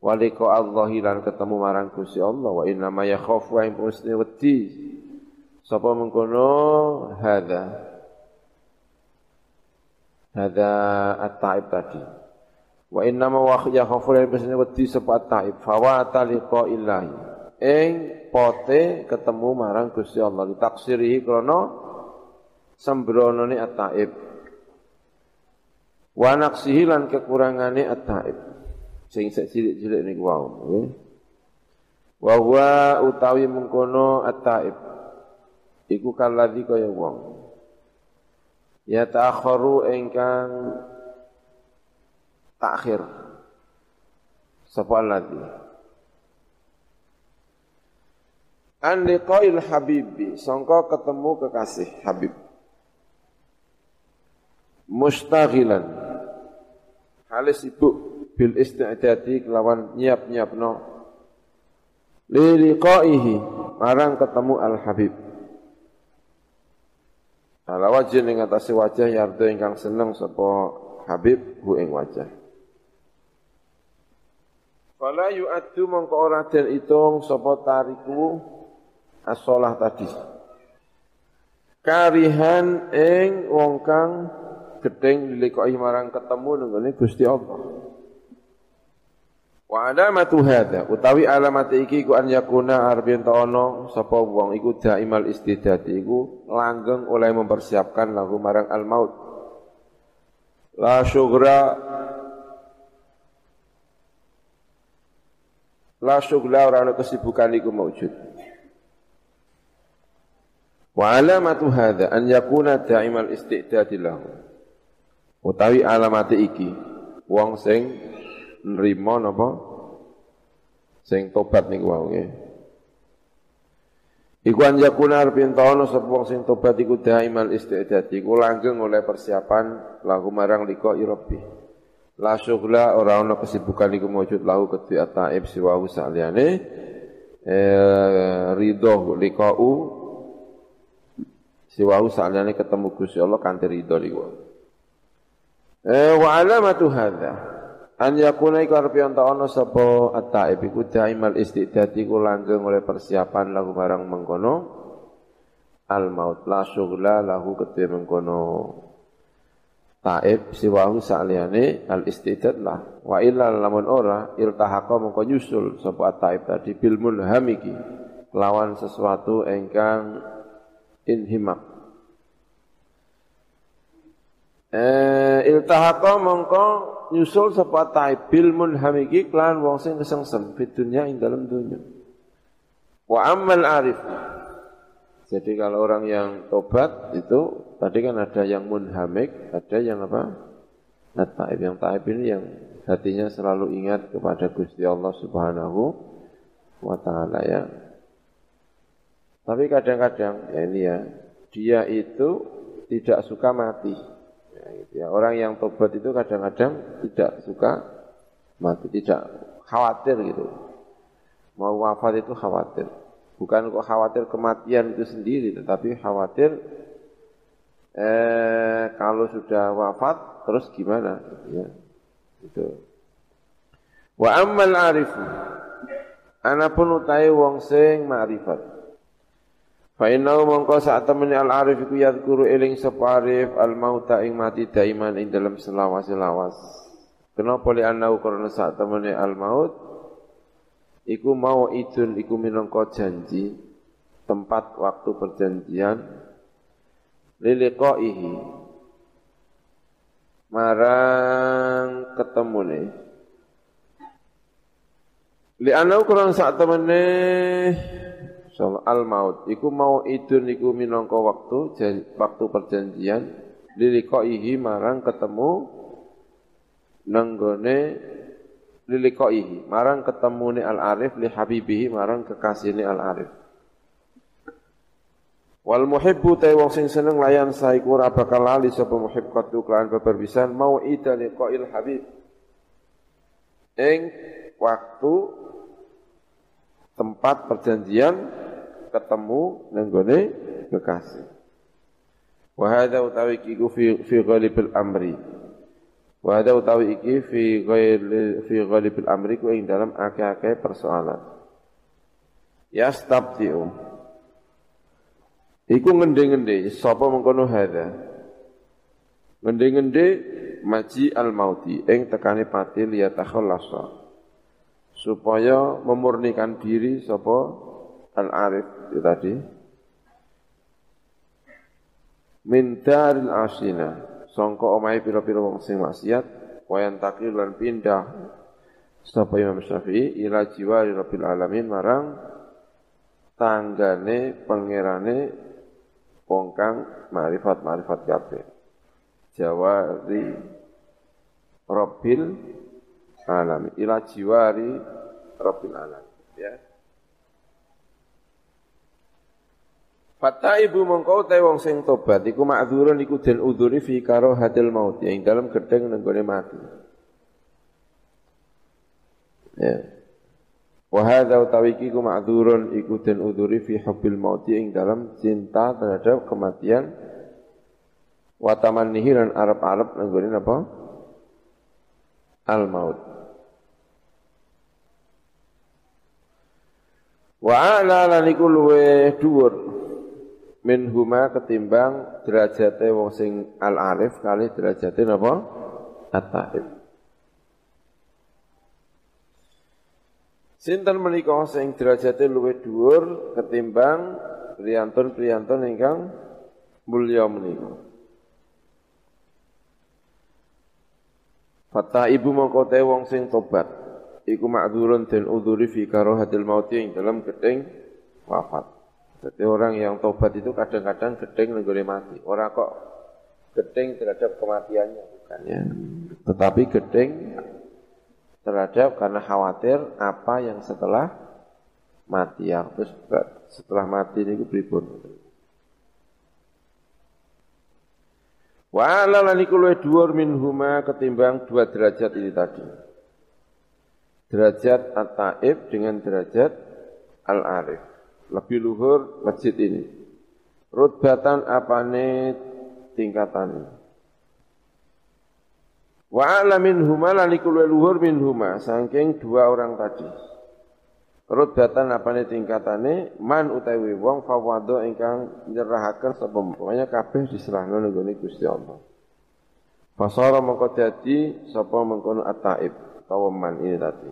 Waliko Allah lan ketemu marang Gusti Allah wa inna ma yakhafu ing wedi. Sapa mengkono hadza. Hadza at-taib tadi. Wa inna ma wa yakhafu ing mesti wedi sapa at-taib. Fa taliqa illahi. Ing pote ketemu marang Gusti Allah ditaksirihi krana sembronone at-taib wa naqsihi lan kekurangane at-taib sing sik cilik-cilik niku nggih wa huwa utawi mengkono at-taib iku kalladzi kaya wong ya ta'akharu ingkang takhir. Sapa alladzi an liqa'il habibi sangka ketemu kekasih habib. Mustaghilan halis sibuk bil isti'dadi kelawan nyiap-nyiapno. Li liqaihi. Marang ketemu al habib ala wajh ing atase wajah yardo ingkang seneng sapa habib hu ing wajah Fala yu'addu mongko ora den itung sapa tariku as-shalah tadi. Karihan ing wong kang gedeng dilekoi marang ketemu nenggone Gusti Allah. Wa alamatu hadza utawi alamat iki ku an yakuna arbin ta'ono sapa wong iku daimal istidati iku langgeng oleh mempersiapkan lahu marang al maut. La syughra La syughla ora ana kesibukan iku maujud. Wa alamatu hadza an yakuna daimal istidati lahu utawi alamate iki wong sing nrimo napa sing tobat niku wae nggih Iku anjakuna arpin taono sapa wong sing tobat iku daimal istidad iku langgeng oleh persiapan lahu marang liko irobi. La syughla ora ana kesibukan iku mujud lahu kedhi ataib siwahu saliyane eh ridho liqa'u siwahu saliyane ketemu Gusti Allah kanthi ridho liku. Eh wa alamatu hadza an yakuna iku arep yen ana sapa at-taib iku daimal istidad iku langgeng oleh persiapan lahu barang mengkono. Al maut la syughla lahu kedhe mengkono. Taib siwahu saliyane al istidad lah. Wa illa lamun ora iltahaqa mengko nyusul sapa at-taib tadi bil mulhamiki lawan sesuatu engkang inhimak eh iltahaqa mongko nyusul sapa taibil munham iki klan wong sing kesengsem fid dunya ing dalam dunya. Wa amal arif. Jadi kalau orang yang tobat itu tadi kan ada yang munhamik ada yang apa? Nah, taib yang taib ini yang hatinya selalu ingat kepada Gusti Allah Subhanahu wa taala ya. Tapi kadang-kadang ya ini ya dia itu tidak suka mati Ya, orang yang tobat itu kadang-kadang tidak suka mati, tidak khawatir gitu. Mau wafat itu khawatir. Bukan kok khawatir kematian itu sendiri, tetapi khawatir eh, kalau sudah wafat terus gimana? Ya, itu. Wa ammal arifu. Anapun utai wong sing ma'rifat. Fa innahu mongko saat temene al arif iku yadhkuru eling sapa arif al mauta ing mati daiman ing dalam selawas-selawas. Kenapa li annahu karena saat temene al maut iku mau idun iku minangka janji tempat waktu perjanjian liliqaihi marang ketemune. Li annahu saat temene Insyaallah al maut iku mau idun iku minangka waktu waktu perjanjian liliqaihi marang ketemu nanggone liliqaihi marang ketemune al arif li habibihi marang kekasihne al arif Wal muhibbu ta wong sing seneng layan saiku ora bakal lali sapa muhib katu kelan beberbisan mau ida liqail habib. Ing waktu tempat perjanjian ketemu nenggone kekasih. Wa hadza utawi iku fi fi ghalibil amri. Wa hadza utawi iki fi ghail fi ghalibil amri ku ing dalam akeh-akeh persoalan. Yastabtiu. Iku ngende-ngende sapa mengkono hadza. Ngende-ngende maji al-mauti ing tekane pati liyatakhallasa. Supaya memurnikan diri sapa al-arif itu tadi. Min daril asina. Sangka omahe pira-pira wong sing maksiat wayan takir lan pindah sapa Imam Syafi'i ila jiwari rabbil alamin marang tanggane pangerane wong kang marifat-marifat kabeh. Jawari rabbil alamin ila jiwari rabbil alamin ya Fata ibu mongkau te wong sing tobat iku ma'dzurun iku den udhuri fi karahatil maut yang dalam gedeng nenggone mati. Ya. Wa hadza utawi iku ma'dzurun iku den udhuri fi hubbil maut yang dalam cinta terhadap kematian wa tamannihi lan arep-arep nenggone apa? Al maut. Wa ala lan iku luwe dhuwur. Min huma ketimbang derajate wong sing al arif kali derajate napa? At-taib. Sinten menika sing derajate luwih dhuwur ketimbang priyantun-priyantun ingkang mulya menika? Fata ibu mongko wong sing tobat iku ma'dzurun den udhuri fi karahatil mauti ing dalam gedeng wafat jadi orang yang tobat itu kadang-kadang gedeng nenggone mati. Orang kok gedeng terhadap kematiannya bukan ya. Tetapi gedeng terhadap karena khawatir apa yang setelah mati yang terus setelah mati ini pripun. Wa ala laniku dhuwur minhuma ketimbang dua derajat ini tadi. Derajat at-taib dengan derajat al-arif lebih luhur masjid ini. Rutbatan apane tingkatan. Wa ala min huma lalikul luhur min huma saking dua orang tadi. Rutbatan apane tingkatane man utawi wong fawado ingkang nyerahaken sapa pokoknya kabeh diserahno nggone Gusti Allah. Fasara mengko dadi sapa mengkono at-taib utawa ini tadi.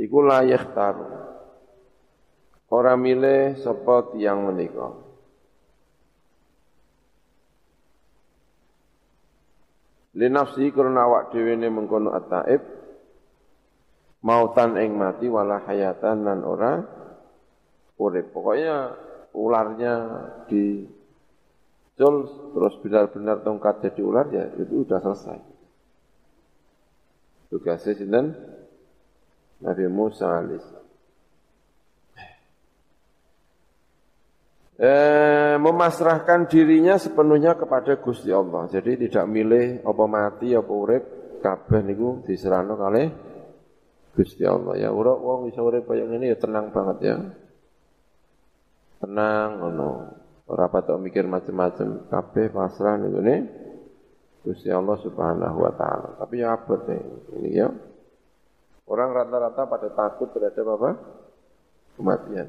Iku layak taruh. Ora milih sapa tiyang menika. Linafsi karena awak dhewe ne mengkono at-taib mautan ing mati wala hayatan lan ora urip. Pokoknya ularnya di terus benar-benar tongkat jadi ular ya itu sudah selesai. Tugasnya sinten Nabi Musa alaihissalam. eh, memasrahkan dirinya sepenuhnya kepada Gusti Allah. Jadi tidak milih apa mati apa urip, kabeh niku diserahno kali Gusti Allah. Ya ora wong iso urip kaya ngene ya tenang banget ya. Tenang ngono. Ora patok mikir macam-macam, kabeh pasrah niku ne Gusti Allah Subhanahu wa taala. Tapi ya abot ini ya. Orang rata-rata pada takut terhadap apa? Kematian.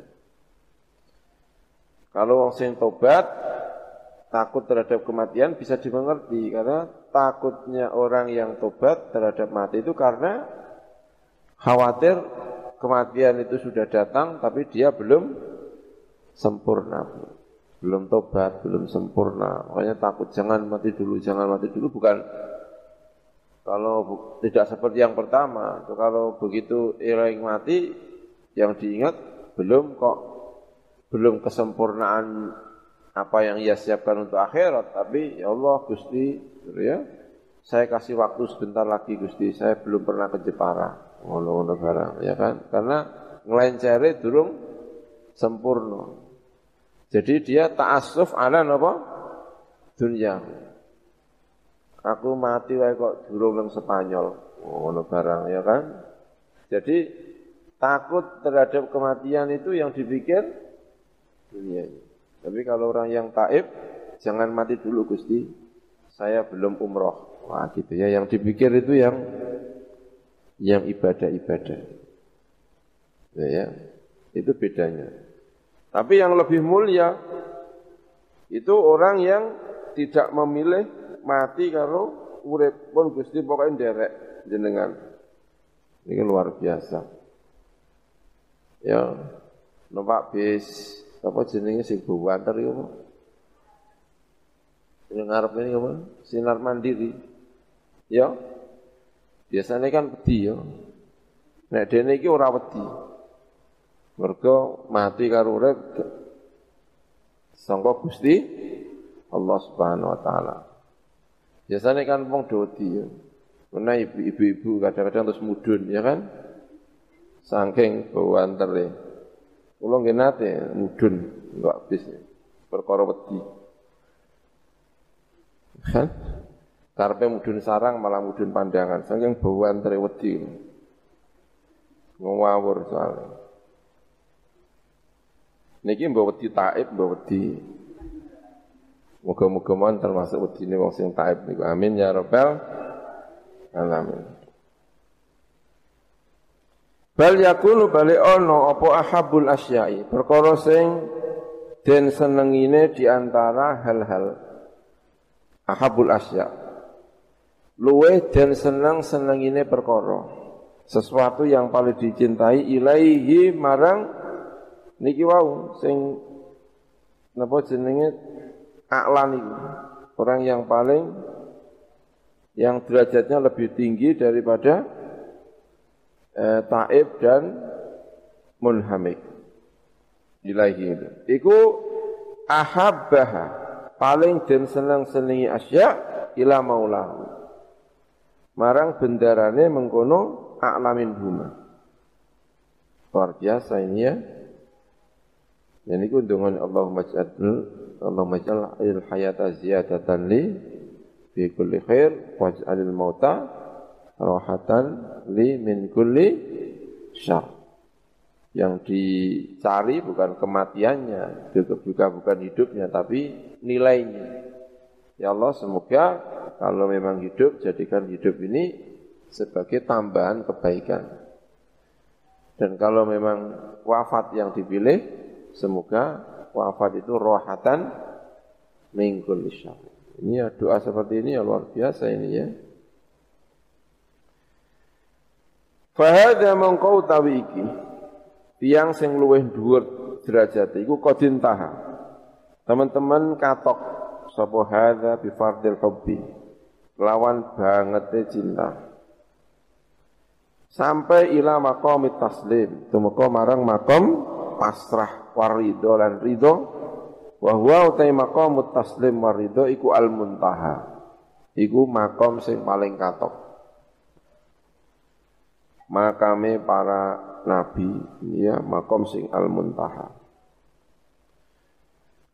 Kalau orang sing tobat takut terhadap kematian bisa dimengerti karena takutnya orang yang tobat terhadap mati itu karena khawatir kematian itu sudah datang tapi dia belum sempurna. Belum tobat, belum sempurna. Makanya takut jangan mati dulu, jangan mati dulu bukan kalau tidak seperti yang pertama, kalau begitu yang mati yang diingat belum kok belum kesempurnaan apa yang ia siapkan untuk akhirat, tapi ya Allah Gusti, gitu ya, saya kasih waktu sebentar lagi Gusti, saya belum pernah ke Jepara, ngono-ngono barang, ya kan? Karena ngelencere durung sempurna. Jadi dia ta'assuf ala apa? Dunia. Aku mati wae kok durung nang Spanyol, ngono barang, ya kan? Jadi takut terhadap kematian itu yang dipikir dunia. Tapi kalau orang yang taib, jangan mati dulu Gusti, saya belum umroh. Wah gitu ya, yang dipikir itu yang yang ibadah-ibadah. Ya, ya, itu bedanya. Tapi yang lebih mulia itu orang yang tidak memilih mati kalau urip pun Gusti pokoknya derek jenengan. Ini luar biasa. Ya, numpak bis apa jenenge sing buwanter iku apa? Yang ngarep ini apa? Sinar mandiri. Ya. Biasanya kan wedi ya. Nek dene iki ora wedi. Mergo mati karo urip sangka Gusti Allah Subhanahu wa taala. Biasanya kan wong dodi ya. Karena ibu-ibu kadang-kadang terus mudun ya kan? Saking bawantere. Kula nggih nate mudun enggak habis. Perkara wedi. Kan? Karepe mudun sarang malah mudun pandangan. Saking bawantere wedi. Ngawur soalnya. Niki mbok wedi taib, mbok wedi Moga-moga mon termasuk wedine wong sing taib niku. Amin ya rabbal alamin. Bal yakunu bali ono apa ahabul asyai. Perkara sing den senengine di antara hal-hal ahabul asya. Luwe den seneng senengine perkara. Sesuatu yang paling dicintai ilaihi marang niki wau sing napa jenenge a'lan itu. Orang yang paling yang derajatnya lebih tinggi daripada eh, taib dan munhamik. Ilahi itu. Iku ahabbaha paling den senang senengi asya ila maulahu. Marang bendarane mengkono a'lamin huma. Luar biasa ini ya. Dan itu dengan Allahumma ja'al Allahumma ja'al hayata ziyadatan li fi kulli khair waj'alil mauta rahatan li min kulli syar. Yang dicari bukan kematiannya, juga bukan hidupnya, tapi nilainya. Ya Allah, semoga kalau memang hidup, jadikan hidup ini sebagai tambahan kebaikan. Dan kalau memang wafat yang dipilih, semoga wafat itu rohatan mingkul syar. Ini ya doa seperti ini ya luar biasa ini ya. Fahada mengkau tawi iki tiang sing luweh dhuwur derajat iku qadin taha. Teman-teman katok sapa hadza bi fardil hubbi. Lawan bangete cinta. Sampai ila maqamit taslim, tumeka marang makom pasrah warido lan ridho. Wa huwa utai maqamut taslim warido iku al muntaha. Iku makom sing paling katok. Makame para nabi ya makom sing al muntaha.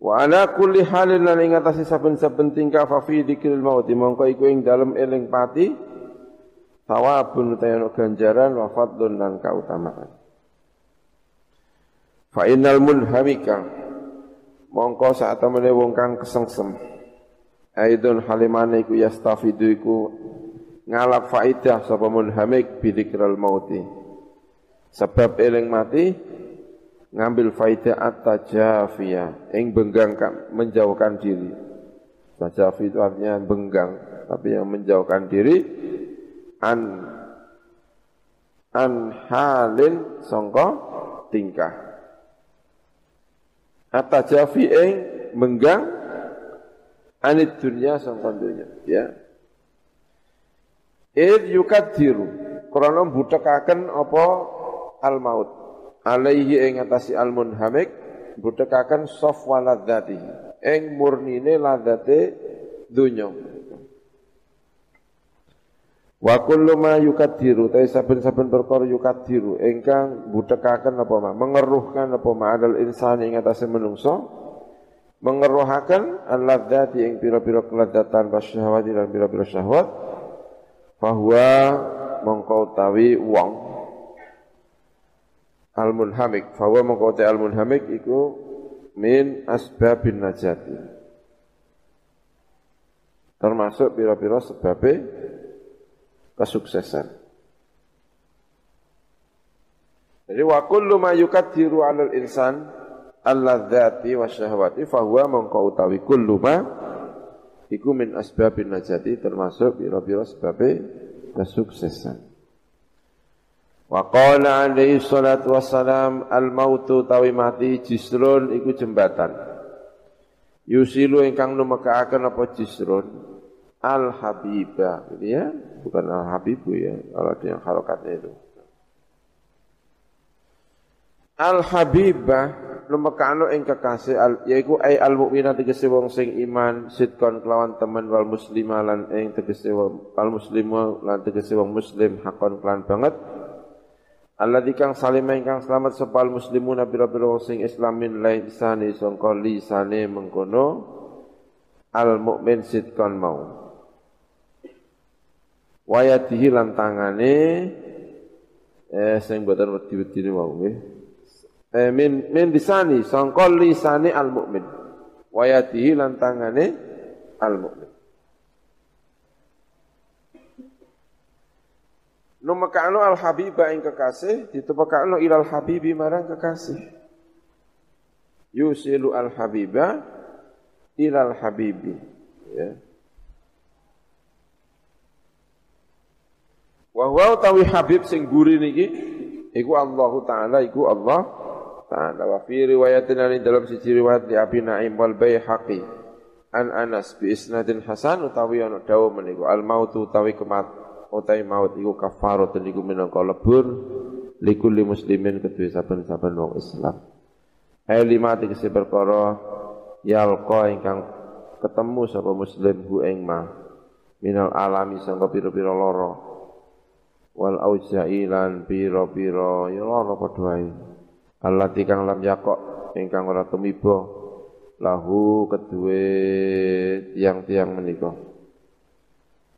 Wa ala kulli halin lan ing atase saben-saben tingkah fa fi dzikril maut mongko iku ing dalem eling pati thawabun utawa ganjaran wa fadlun lan kautamaan Fa innal munhamika mongko saat temene wong kang kesengsem. Aidun halimane iku yastafidu iku ngalap faidah sapa munhamik bidzikral mauti. Sebab eling mati ngambil faidah at-tajafiyah ing benggang menjauhkan diri. Tajafi itu artinya benggang tapi yang menjauhkan diri an an halin songko tingkah At-tajafi ing menggang anit dunya sangka dunya ya. Id yukadiru krana mbutekaken apa al maut alaihi ing atasi al munhamik mbutekaken safwa ladzatihi ing murnine ladzate dunya Wa kullu ma yukadiru ta saben-saben perkara yukadiru ingkang budhekaken apa ma? Mengeruhkan apa ma? Adal insan ing atase menungso. Mengeruhaken alladzati ing pira-pira keladzatan syahwat lan pira-pira syahwat. Bahwa mongko tawi wong. Al munhamik bahwa mongko al munhamik iku min asbabin najati. Termasuk pira-pira sebabnya kesuksesan. Jadi wa kullu ma yukaddiru 'alal insan alladzati wa syahwati fahuwa mongko utawi kullu ma iku min asbabin najati termasuk pira-pira sebabe kesuksesan. Wa qala alaihi salatu wassalam al mautu tawi mati jisrun iku jembatan. Yusilu ingkang numekaaken apa jisrun al habiba ini ya bukan al habibu ya kalau ada yang harokatnya itu. Al habibah lumekano ing kekasih al, yaiku ai al mukminah tegese wong sing iman sidkon kelawan temen wal muslimah lan ing tegese wong al muslimu lan tegese wong muslim hakon kelan banget. Alladzi kang salima ingkang selamat sepal muslimuna bira-bira wong sing islamin lain lisani sangka lisane mengkono al mukmin sidkon mau wayatihi lan tangane eh sing boten wedi-wedi wau nggih eh, min min lisani sangka lisani al mukmin wayatihi lan tangane al mukmin Numekano al habiba ing kekasih ditepekano ilal habibi marang kekasih. Yusilu al habiba ilal habibi. Ya. Wa huwa tawi habib sing guri niki? Iku Allah taala iku Allah ta'ala. Wa fi riwayatin ali dalam siji riwayat di Abi Naim wal Baihaqi. An Anas bi isnadin hasan utawi ana dawuh meniku. Al mautu utawi kemat utawi maut iku kafarat niku minangka lebur likulli muslimin kedue saben-saben wong Islam. Hai lima tegese perkara yalqa ingkang ketemu sapa muslim hu ing ma. Minal alami sangka pira-pira lara wal auja'i lan pira-pira. Ya lara padha Allah kang lam yakok ingkang ora tumiba lahu kedue tiang-tiang menika.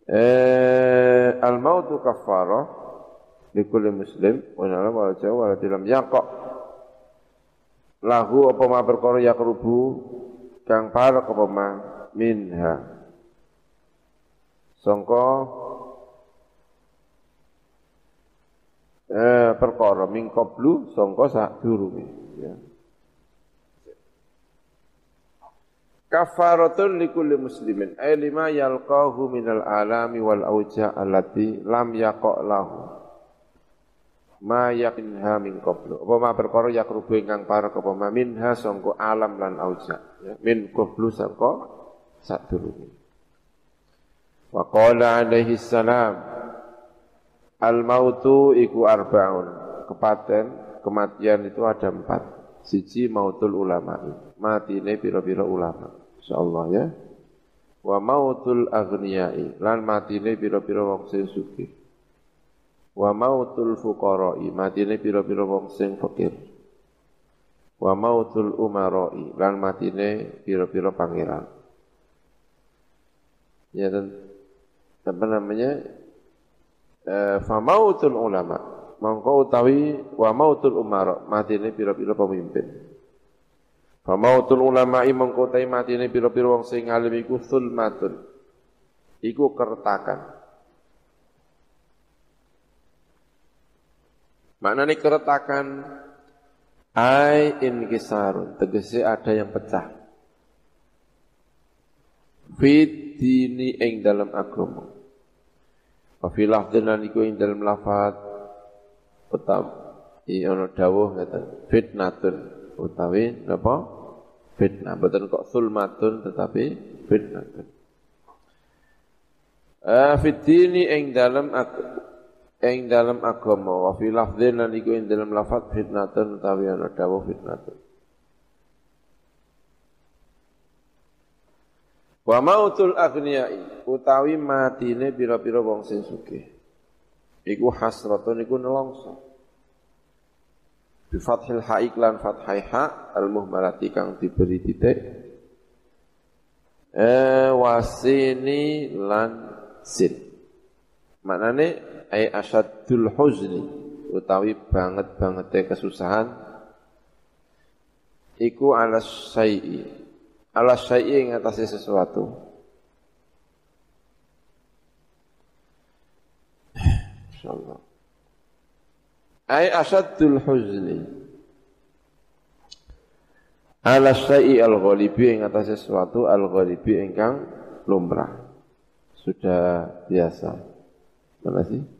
Eh al mautu kafarah likulli muslim wa nala wa jawa dalam yakok. Lahu apa ma perkara yakrubu kang parek apa ma minha. Sangka eh, perkara min qablu sangka sadurunge ya. Kafaratun likulli muslimin. Ay lima yalqahu minal alami wal auja allati lam yaqa lahu. Ma yakinha min qablu apa ma perkara yakrubu ingkang para apa ma? Minha sangka alam lan auja. Ya. min qablu sangka sadurunge wa qala alaihi salam Al mautu iku arbaun. Kepaten, kematian itu ada empat. Siji mautul ulama. Mati ini pira-pira ulama. Insyaallah ya. Wa mautul aghniyai. Lan mati ini pira-pira wong sing sugih. Wa mautul fuqara'i. Mati ini pira-pira wong sing fakir. Wa mautul umara'i. Lan mati ini pira-pira pangeran. Ya dan apa namanya fa mautul ulama. Mongko utawi wa mautul umara matine pira-pira pemimpin. Fa mautul ulama mongko utawi matine pira-pira wong sing alim iku sulmatun. Iku kertakan maknane keretakan ai inkisarun tegese ada yang pecah. Fit dini ing dalam agama Wa fi lafdhin iku ing dalem lafat utam i ana dawuh ngeten. Fitnatun. Utawi napa? Fitnah. Boten kok sulmatun tetapi fitnatun. Eh fitini ing dalem ing dalem agama. Wa fi lafdhin iku ing dalem lafat fitnatun utawi ana dawuh fitnatun Wa mautul aghniyai utawi matine pira-pira wong sing sugih. Iku hasratun iku nelongso. Bi fathil haik lan fathai ha al muhmalati kang diberi titik. Eh wasini lan sin. Maknane ai asaddul huzni utawi banget-bangete kesusahan iku ala syai'i. Ala syai'i ing atase sesuatu. Insyaallah. Ai asaddul huzni. Ala syai'i al-ghalibi ing atase sesuatu al-ghalibi ingkang lumrah. Sudah biasa. Mana sih?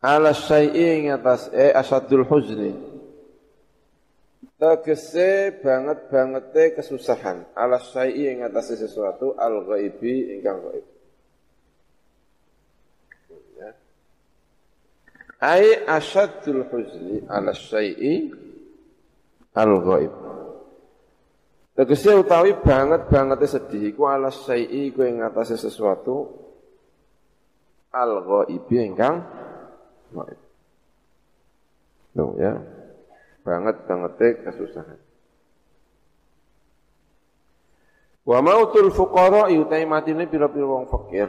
ala syai'i ing atas e asadul huzni tegese banget bangete kesusahan ala syai'i ing atas sesuatu al ghaibi ingkang ghaib ya. ai asadul huzni ala syai'i al ghaib Tegese utawi banget bangete sedih iku ala syai'i iku ing atase sesuatu al ghaibi ingkang Gaib. Tuh ya. Banget banget kesusahan. Wa mautul fuqara yutai matine pira-pira wong fakir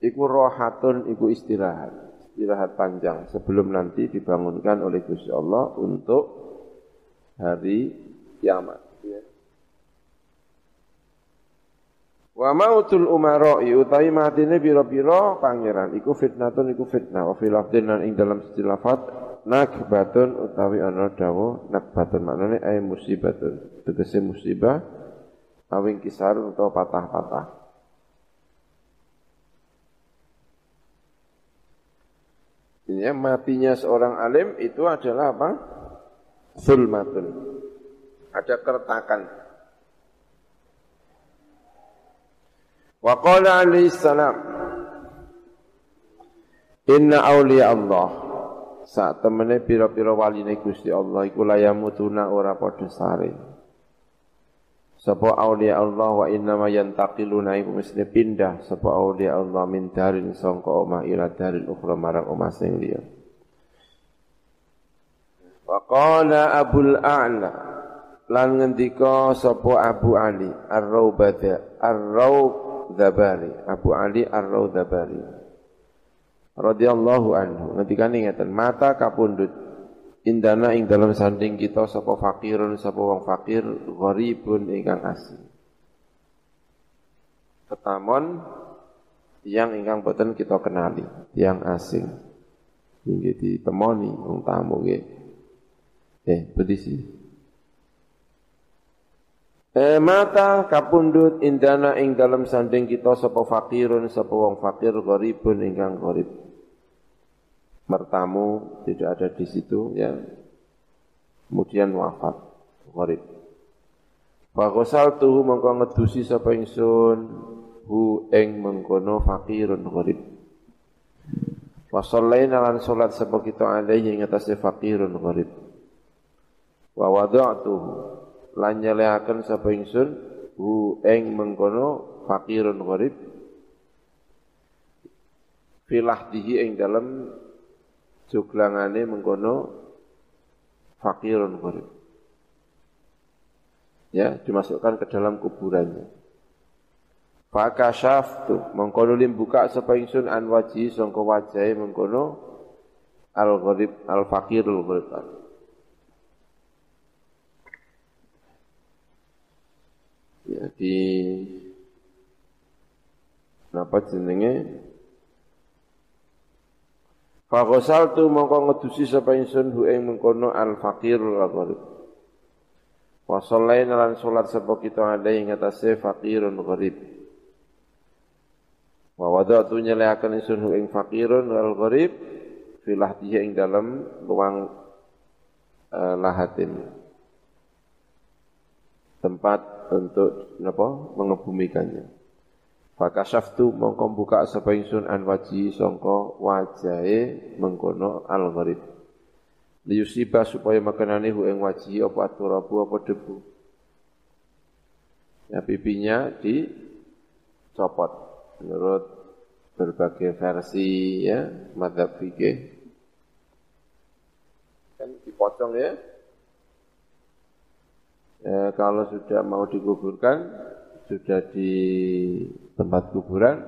iku rohatun iku istirahat. Istirahat panjang sebelum nanti dibangunkan oleh Gusti Allah untuk hari kiamat. Ya. Wa mautul umara utawi matine pira-pira pangeran iku fitnatun iku fitnah wa fil ing dalam istilafat nakbatun utawi ana dawa nakbatun maknane ay musibatun tegese musibah awing kisar utawa patah-patah Ini ya, matinya seorang alim itu adalah apa? Zulmatun. Ada keretakan. Wa qala alaihi salam Inna awliya Allah saat temene pira-pira waline Gusti Allah iku layamutuna ora padha sare. Sapa aulia Allah wa inna ma yantaqiluna iku mesti pindah sapa aulia Allah min darin sangka omah ila darin ukhra marang omah sing liya. Wa qala Abul A'la lan ngendika sapa Abu Ali Ar-Raubada Ar-Raub Dzabari, Abu Ali Ar-Raudhabari. Radhiyallahu anhu. Ngendikane ngeten, mata kapundut indana ing dalam sanding kita sapa fakirun sapa wong fakir gharibun ingkang asing. Ketamon yang ingkang boten kita kenali, yang asing. Inggih ditemoni wong tamu nggih. Eh, berdisi. E mata kapundut indana ing dalam sanding kita sapa fakirun sapa wong fakir gharibun ingkang gharib. Mertamu tidak ada di situ ya. Kemudian wafat gharib. Fa tuh mongko ngedusi sapa ingsun hu ing mengkono fakirun gharib. Wa sallaina lan salat sapa kita alaihi ing atase fakirun gharib. Wa wada'tuhu lan nyelehaken sapa ingsun hu ing mengkono fakirun gharib filah dihi ing dalem juglangane mengkono fakirun gharib. Ya dimasukkan ke dalam kuburannya. Fakashaftu mengkono lim buka sapa ingsun an waji sangka wajahe mengkono al gharib al fakirul gharib. Ya di napa jenenge Fagosal tu mongko ngedusi sapa ingsun hu ing mengkono al fakir al gharib. Wa sallaina lan salat sapa kita ada ing atase fakirun gharib. Wa wada'tu nyelehaken ingsun hu ing fakirun al gharib filah dia ing dalam ruang uh, lahatin. Tempat untuk apa mengebumikannya. Fakasaftu mongko buka sapa ingsun an waji sangka wajahe mengkono al-gharib. Liyusiba supaya makanane hu ing waji apa aturabu apa debu. Ya pipinya dicopot menurut berbagai versi ya madhab fikih. Kan dipotong ya, ya, kalau sudah mau dikuburkan, sudah di tempat kuburan,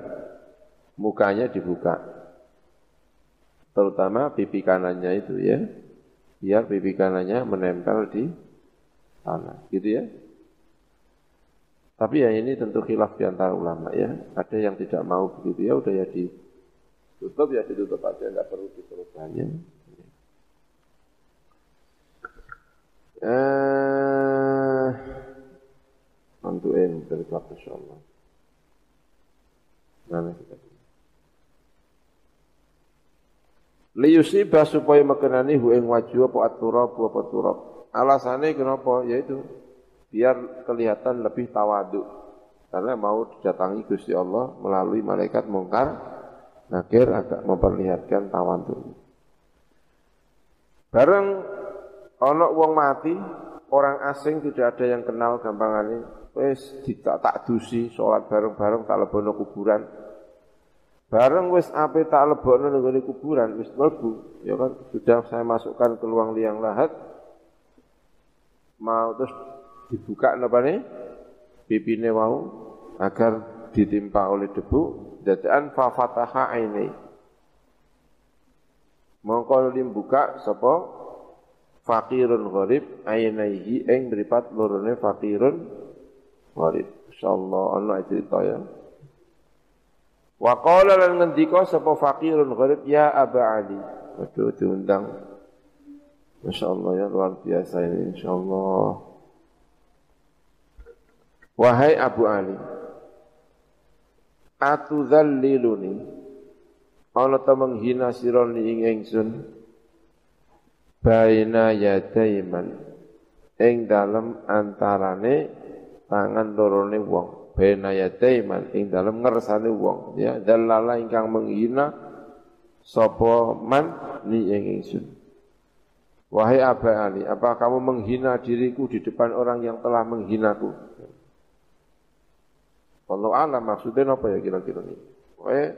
mukanya dibuka. Terutama pipi kanannya itu ya, biar pipi kanannya menempel di tanah, gitu ya. Tapi ya ini tentu khilaf di antara ulama ya. Ada yang tidak mau begitu ya, udah ya ditutup ya ditutup aja, nggak perlu ditutup banyak. Eh, mantuin dari waktu insyaallah. Mana kita? Liyusibah supaya makanani hu ing wajhu apa aturab apa turab. Alasannya kenapa? Yaitu biar kelihatan lebih tawadu. Karena mau didatangi Gusti Allah melalui malaikat mungkar nakir agak memperlihatkan tawadu. Bareng ono wong mati, orang asing tidak ada yang kenal gampangane. Wes tidak tak dusi sholat bareng-bareng tak lebono kuburan Bareng wis ape tak lebokno nang kuburan wis mlebu, ya kan sudah saya masukkan ke luang liang lahat. Mau terus dibuka napa nih? Pipine mau agar ditimpa oleh debu dadaan fa fataha aini. Mongko buka sapa fakirun gharib ainaihi ing mripat lorone fakirun gharib. Insyaallah ana cerita ya. Wa qala lan ngendika sapa faqirun gharib ya Aba Ali. Waduh diundang. Masya Allah ya luar biasa ini insya Allah. Wahai Abu Ali, atudzalliluni ana ta menghina sira ing ingsun baina yadaiman ing dalem antarane tangan lorone wong. Bena yadaiman ing dalam ngersane wong. Ya dalala ingkang menghina sapa man ni ing ingsun. Wahai Aba Ali apa kamu menghina diriku di depan orang yang telah menghinaku? Allah alam maksudnya apa ya kira-kira ini? Wahai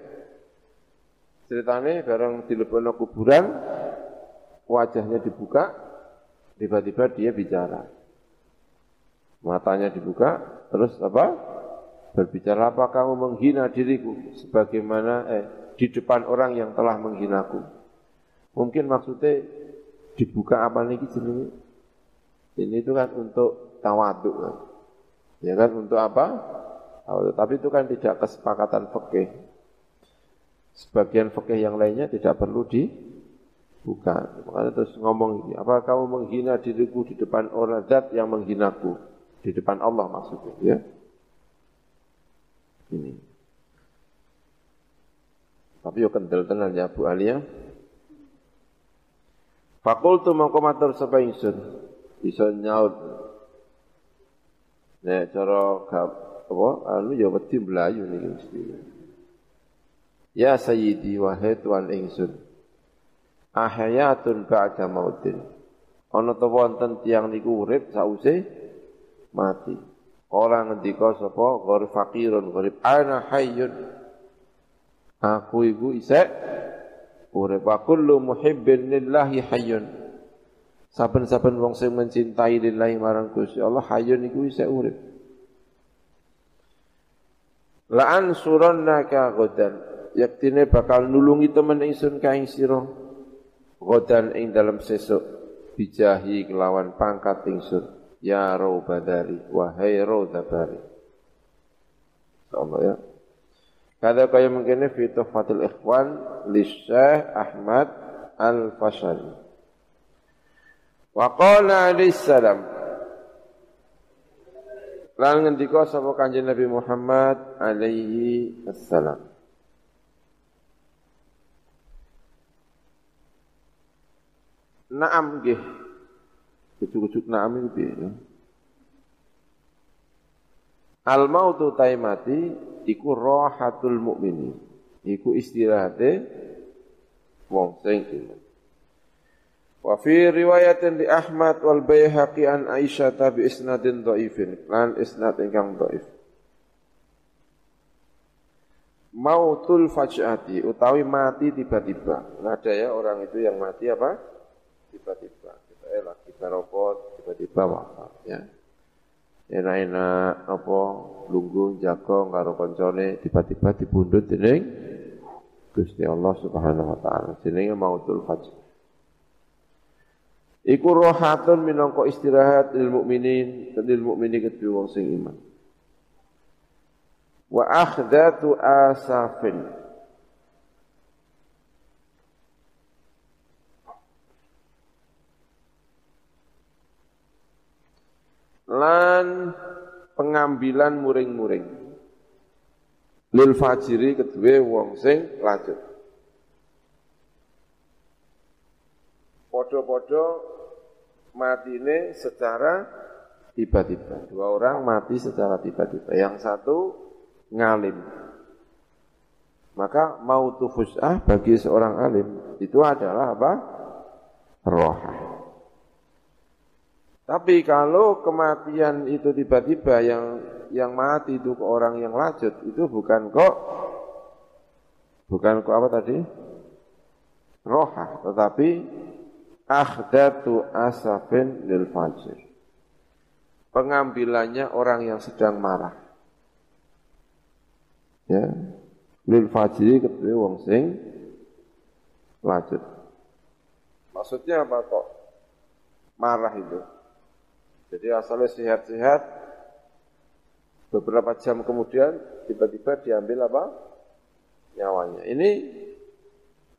ceritanya bareng dilebono kuburan wajahnya dibuka tiba-tiba dia bicara matanya dibuka terus apa Berbicara apa kamu menghina diriku sebagaimana eh, di depan orang yang telah menghinaku. Mungkin maksudnya dibuka apa nih jenenge? Ini itu kan untuk tawadu kan. Ya kan untuk apa? Tawadu. Tapi itu kan tidak kesepakatan fikih. Sebagian fikih yang lainnya tidak perlu dibuka. Makanya terus ngomong apa kamu menghina diriku di depan orang zat yang menghinaku? Di depan Allah maksudnya ya ini. Tapi yo kendel tenan ya Bu Alia. Fakultu mongko matur sapa ingsun bisa nyaut. Nek cara gap apa anu ya wedi mlayu niki mesti. Ya sayyidi wahai tuan ingsun. Ahayatun ba'da mautin. Ana ta wonten tiyang niku urip sause mati. Orang ngendika sapa gharib fakirun gharib ana hayyun. Aku iku isek urip wa kullu muhibbin lillahi hayyun. Saben-saben wong sing mencintai lillahi marang Gusti Allah hayyun iku isek urip. La ansurannaka godan. Yaktine bakal nulungi temen ingsun ka ing sira. Godan ing dalam sesuk bijahi kelawan pangkat ingsun. Ya Raubadari, wahai Raudabari. Allah ya. Kada kaya mungkin fi tuhfatul ikhwan li Ahmad Al-Fashari. Wa qala alaihi salam Lan ngendika sapa Kanjeng Nabi Muhammad alaihi assalam. Naam nggih Kucuk-kucuk naam itu ya. Al mautu taimati iku rohatul mukmini. Iku istirahate wong sing iman. Wa fi riwayatin di Ahmad wal Baihaqi an Aisyah bi isnadin dhaifin. Lan isnad ingkang dhaif. Mautul fajati utawi mati tiba-tiba. Ada ya orang itu yang mati apa? Tiba-tiba eh lagi barokot tiba-tiba wafat ya enak-enak apa lungguh jago karo koncone tiba-tiba dibundut dening Gusti Allah Subhanahu wa taala jenenge mautul fajr Iku rohatun minangka istirahat lil mukminin lil mukmini kedua wong sing iman. Wa akhdatu asafin. Lan pengambilan muring-muring. Lil fajiri kedua wong sing lanjut. Podo-podo mati ini secara tiba-tiba. Dua orang mati secara tiba-tiba. Yang satu ngalim. Maka mau fus'ah bagi seorang alim itu adalah apa? Roh. Tapi kalau kematian itu tiba-tiba yang yang mati itu ke orang yang lanjut itu bukan kok bukan kok apa tadi? Roha, tetapi akhdatu asafin lil fajr. Pengambilannya orang yang sedang marah. Ya. Lil fajri ketemu wong sing lanjut. Maksudnya apa kok marah itu? Jadi asalnya sehat-sehat, beberapa jam kemudian tiba-tiba diambil apa? Nyawanya. Ini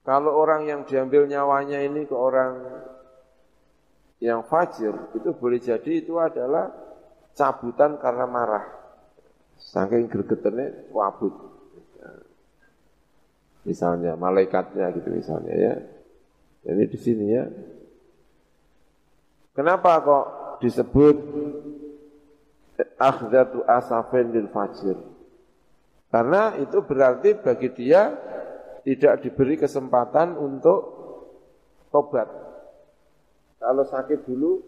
kalau orang yang diambil nyawanya ini ke orang yang fajir, itu boleh jadi itu adalah cabutan karena marah. Saking gregetannya wabut. Misalnya malaikatnya gitu misalnya ya. Jadi di sini ya. Kenapa kok disebut akhdatu asafin lil fajir? Karena itu berarti bagi dia tidak diberi kesempatan untuk tobat. Kalau sakit dulu,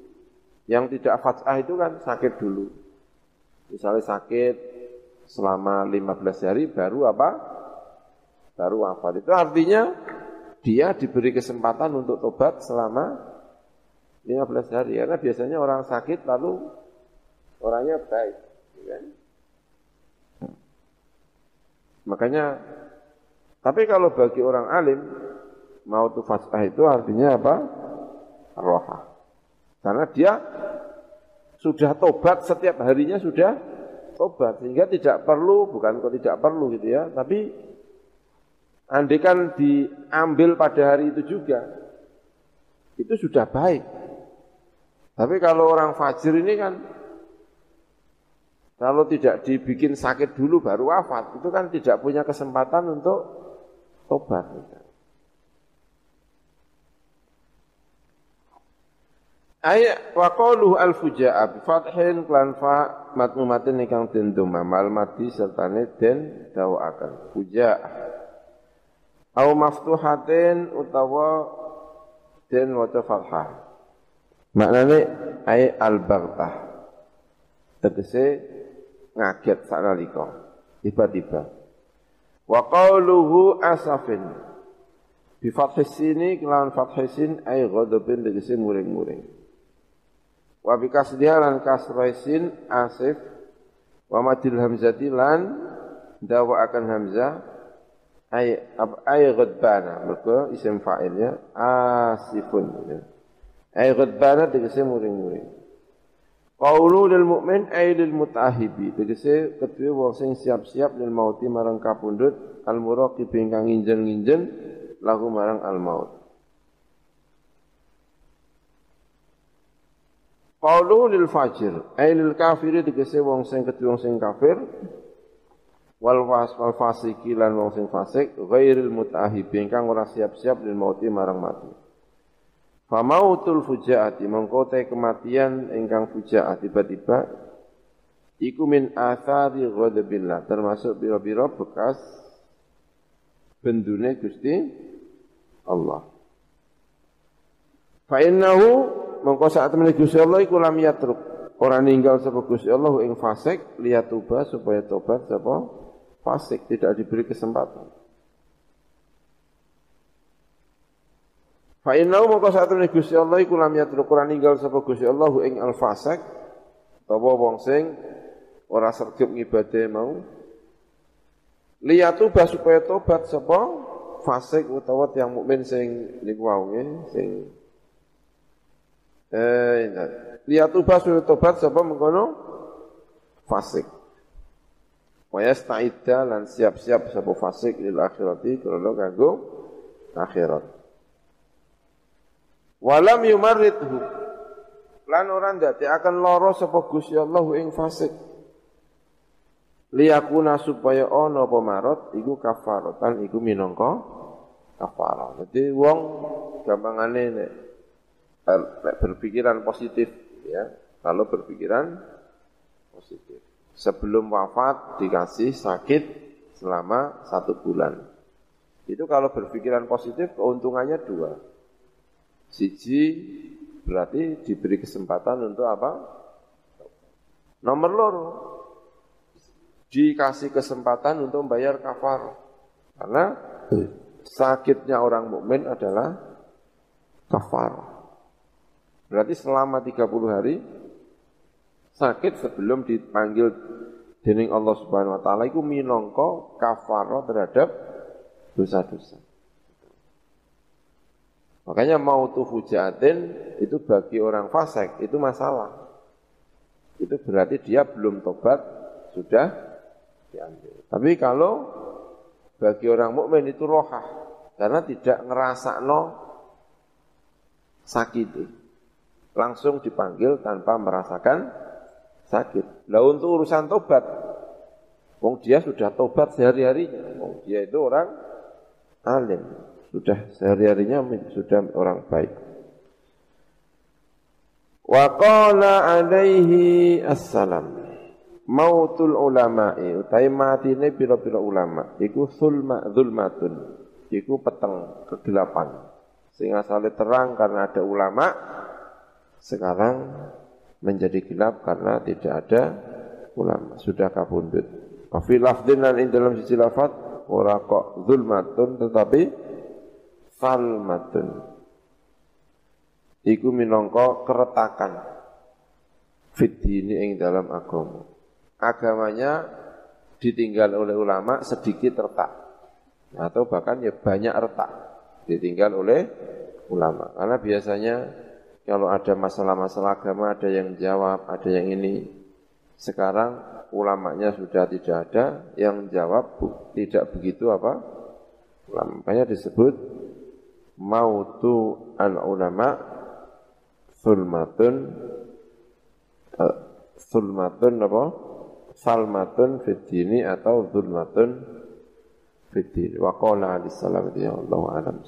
yang tidak fat'ah itu kan sakit dulu. Misalnya sakit selama 15 hari baru apa? Baru wafat. Itu artinya dia diberi kesempatan untuk tobat selama 15 hari. Karena biasanya orang sakit lalu orangnya baik. Ya kan? Makanya tapi kalau bagi orang alim, mau tu fasah itu artinya apa? Roha. Karena dia sudah tobat setiap harinya sudah tobat sehingga tidak perlu bukan kok tidak perlu gitu ya tapi andikan diambil pada hari itu juga itu sudah baik tapi kalau orang fajir ini kan kalau tidak dibikin sakit dulu baru wafat itu kan tidak punya kesempatan untuk tobat. Ayat wa qaluhu al fujaa bi fathin klan fa matmumatin ingkang den mal mati serta den dawaaken fujaa. Au maftuhatin utawa den waca fathah maknane ay al baghtah tegese ngaget sanalika tiba-tiba. Wa qawluhu asafin. Bi fathis sini kelawan fathis sin ay ghadabin tegese muring-muring. Wa bi kasdiha kasraisin asif. Wa madil hamzati lan dawa akan hamzah ay ay ghadbana. Mergo isim fa'ilnya asifun ay ghadbana tegese muring-muring Qaulu lil mukmin ay lil mutahibi tegese kedue wong sing siap-siap lil mauti marang kapundhut al muraqib ingkang nginjen-nginjen lahu marang al maut. Qaulu lil fajir ay lil kafiri tegese wong sing kedue wong sing kafir wal was wal fasiki lan wong sing fasik ghairil mutahibi ingkang ora siap-siap lil mauti marang mati. Famautul fujaati mongko kematian ingkang fujaat tiba-tiba iku min athari ghadabillah termasuk biro-biro bekas bendune Gusti Allah. Fa innahu mongko saat temene Gusti Allah iku lam yatruk ora ninggal sapa Gusti Allah ing fasik liyatuba supaya tobat sapa fasik tidak diberi kesempatan. Fa innahu mongko satune Gusti Allah iku lam yatruk Quran ninggal sapa Gusti Allah ing al fasik utawa wong sing ora sregep ngibade mau liyatu supaya tobat sapa fasik utawa tiang mukmin sing niku wau sing Eh, lihat ubah sudah tobat sapa mengkono fasik. Wa yasta'idda lan siap-siap sapa fasik lil akhirati kalau kanggo akhirat. Walam yumarridhu lan ora akan loro sapa Gusti Allah ing fasik. Liyakuna supaya ana apa marot iku kafaratan iku minangka kafarah. Jadi wong gampangane nek berpikiran positif ya, kalau berpikiran positif. Sebelum wafat dikasih sakit selama satu bulan. Itu kalau berpikiran positif keuntungannya dua. Siji berarti diberi kesempatan untuk apa? Nomor loro dikasih kesempatan untuk membayar kafar. Karena sakitnya orang mukmin adalah kafar. Berarti selama 30 hari sakit sebelum dipanggil dening Allah Subhanahu wa taala iku minangka kafarah terhadap dosa-dosa. Makanya mau tuh itu bagi orang fasik itu masalah. Itu berarti dia belum tobat sudah diambil. Tapi kalau bagi orang mukmin itu rohah karena tidak ngerasa no sakit langsung dipanggil tanpa merasakan sakit. Lah untuk urusan tobat, wong dia sudah tobat sehari-harinya. Wong dia itu orang alim, sudah sehari-harinya sudah orang baik. Wa qala alaihi assalam. Mautul ulama'i utai matine pira-pira ulama iku sulma zulmatun iku peteng kegelapan sing asale terang karena ada ulama sekarang menjadi gelap karena tidak ada ulama, sudah kabundut. Fi lafdin dan dalam sisi lafad ora kok zulmatun tetapi falmatun. Iku minangka keretakan fit ini ing dalam agama. Agamanya ditinggal oleh ulama sedikit retak atau bahkan ya banyak retak ditinggal oleh ulama. Karena biasanya kalau ada masalah-masalah agama ada yang jawab, ada yang ini. Sekarang ulamanya sudah tidak ada, yang jawab tidak begitu apa? Ulama. Makanya disebut mautu al ulama sulmatun uh, sulmatun apa? Salmatun fitini atau zulmatun fitini. Wa qala alaihi salam ya Allah alam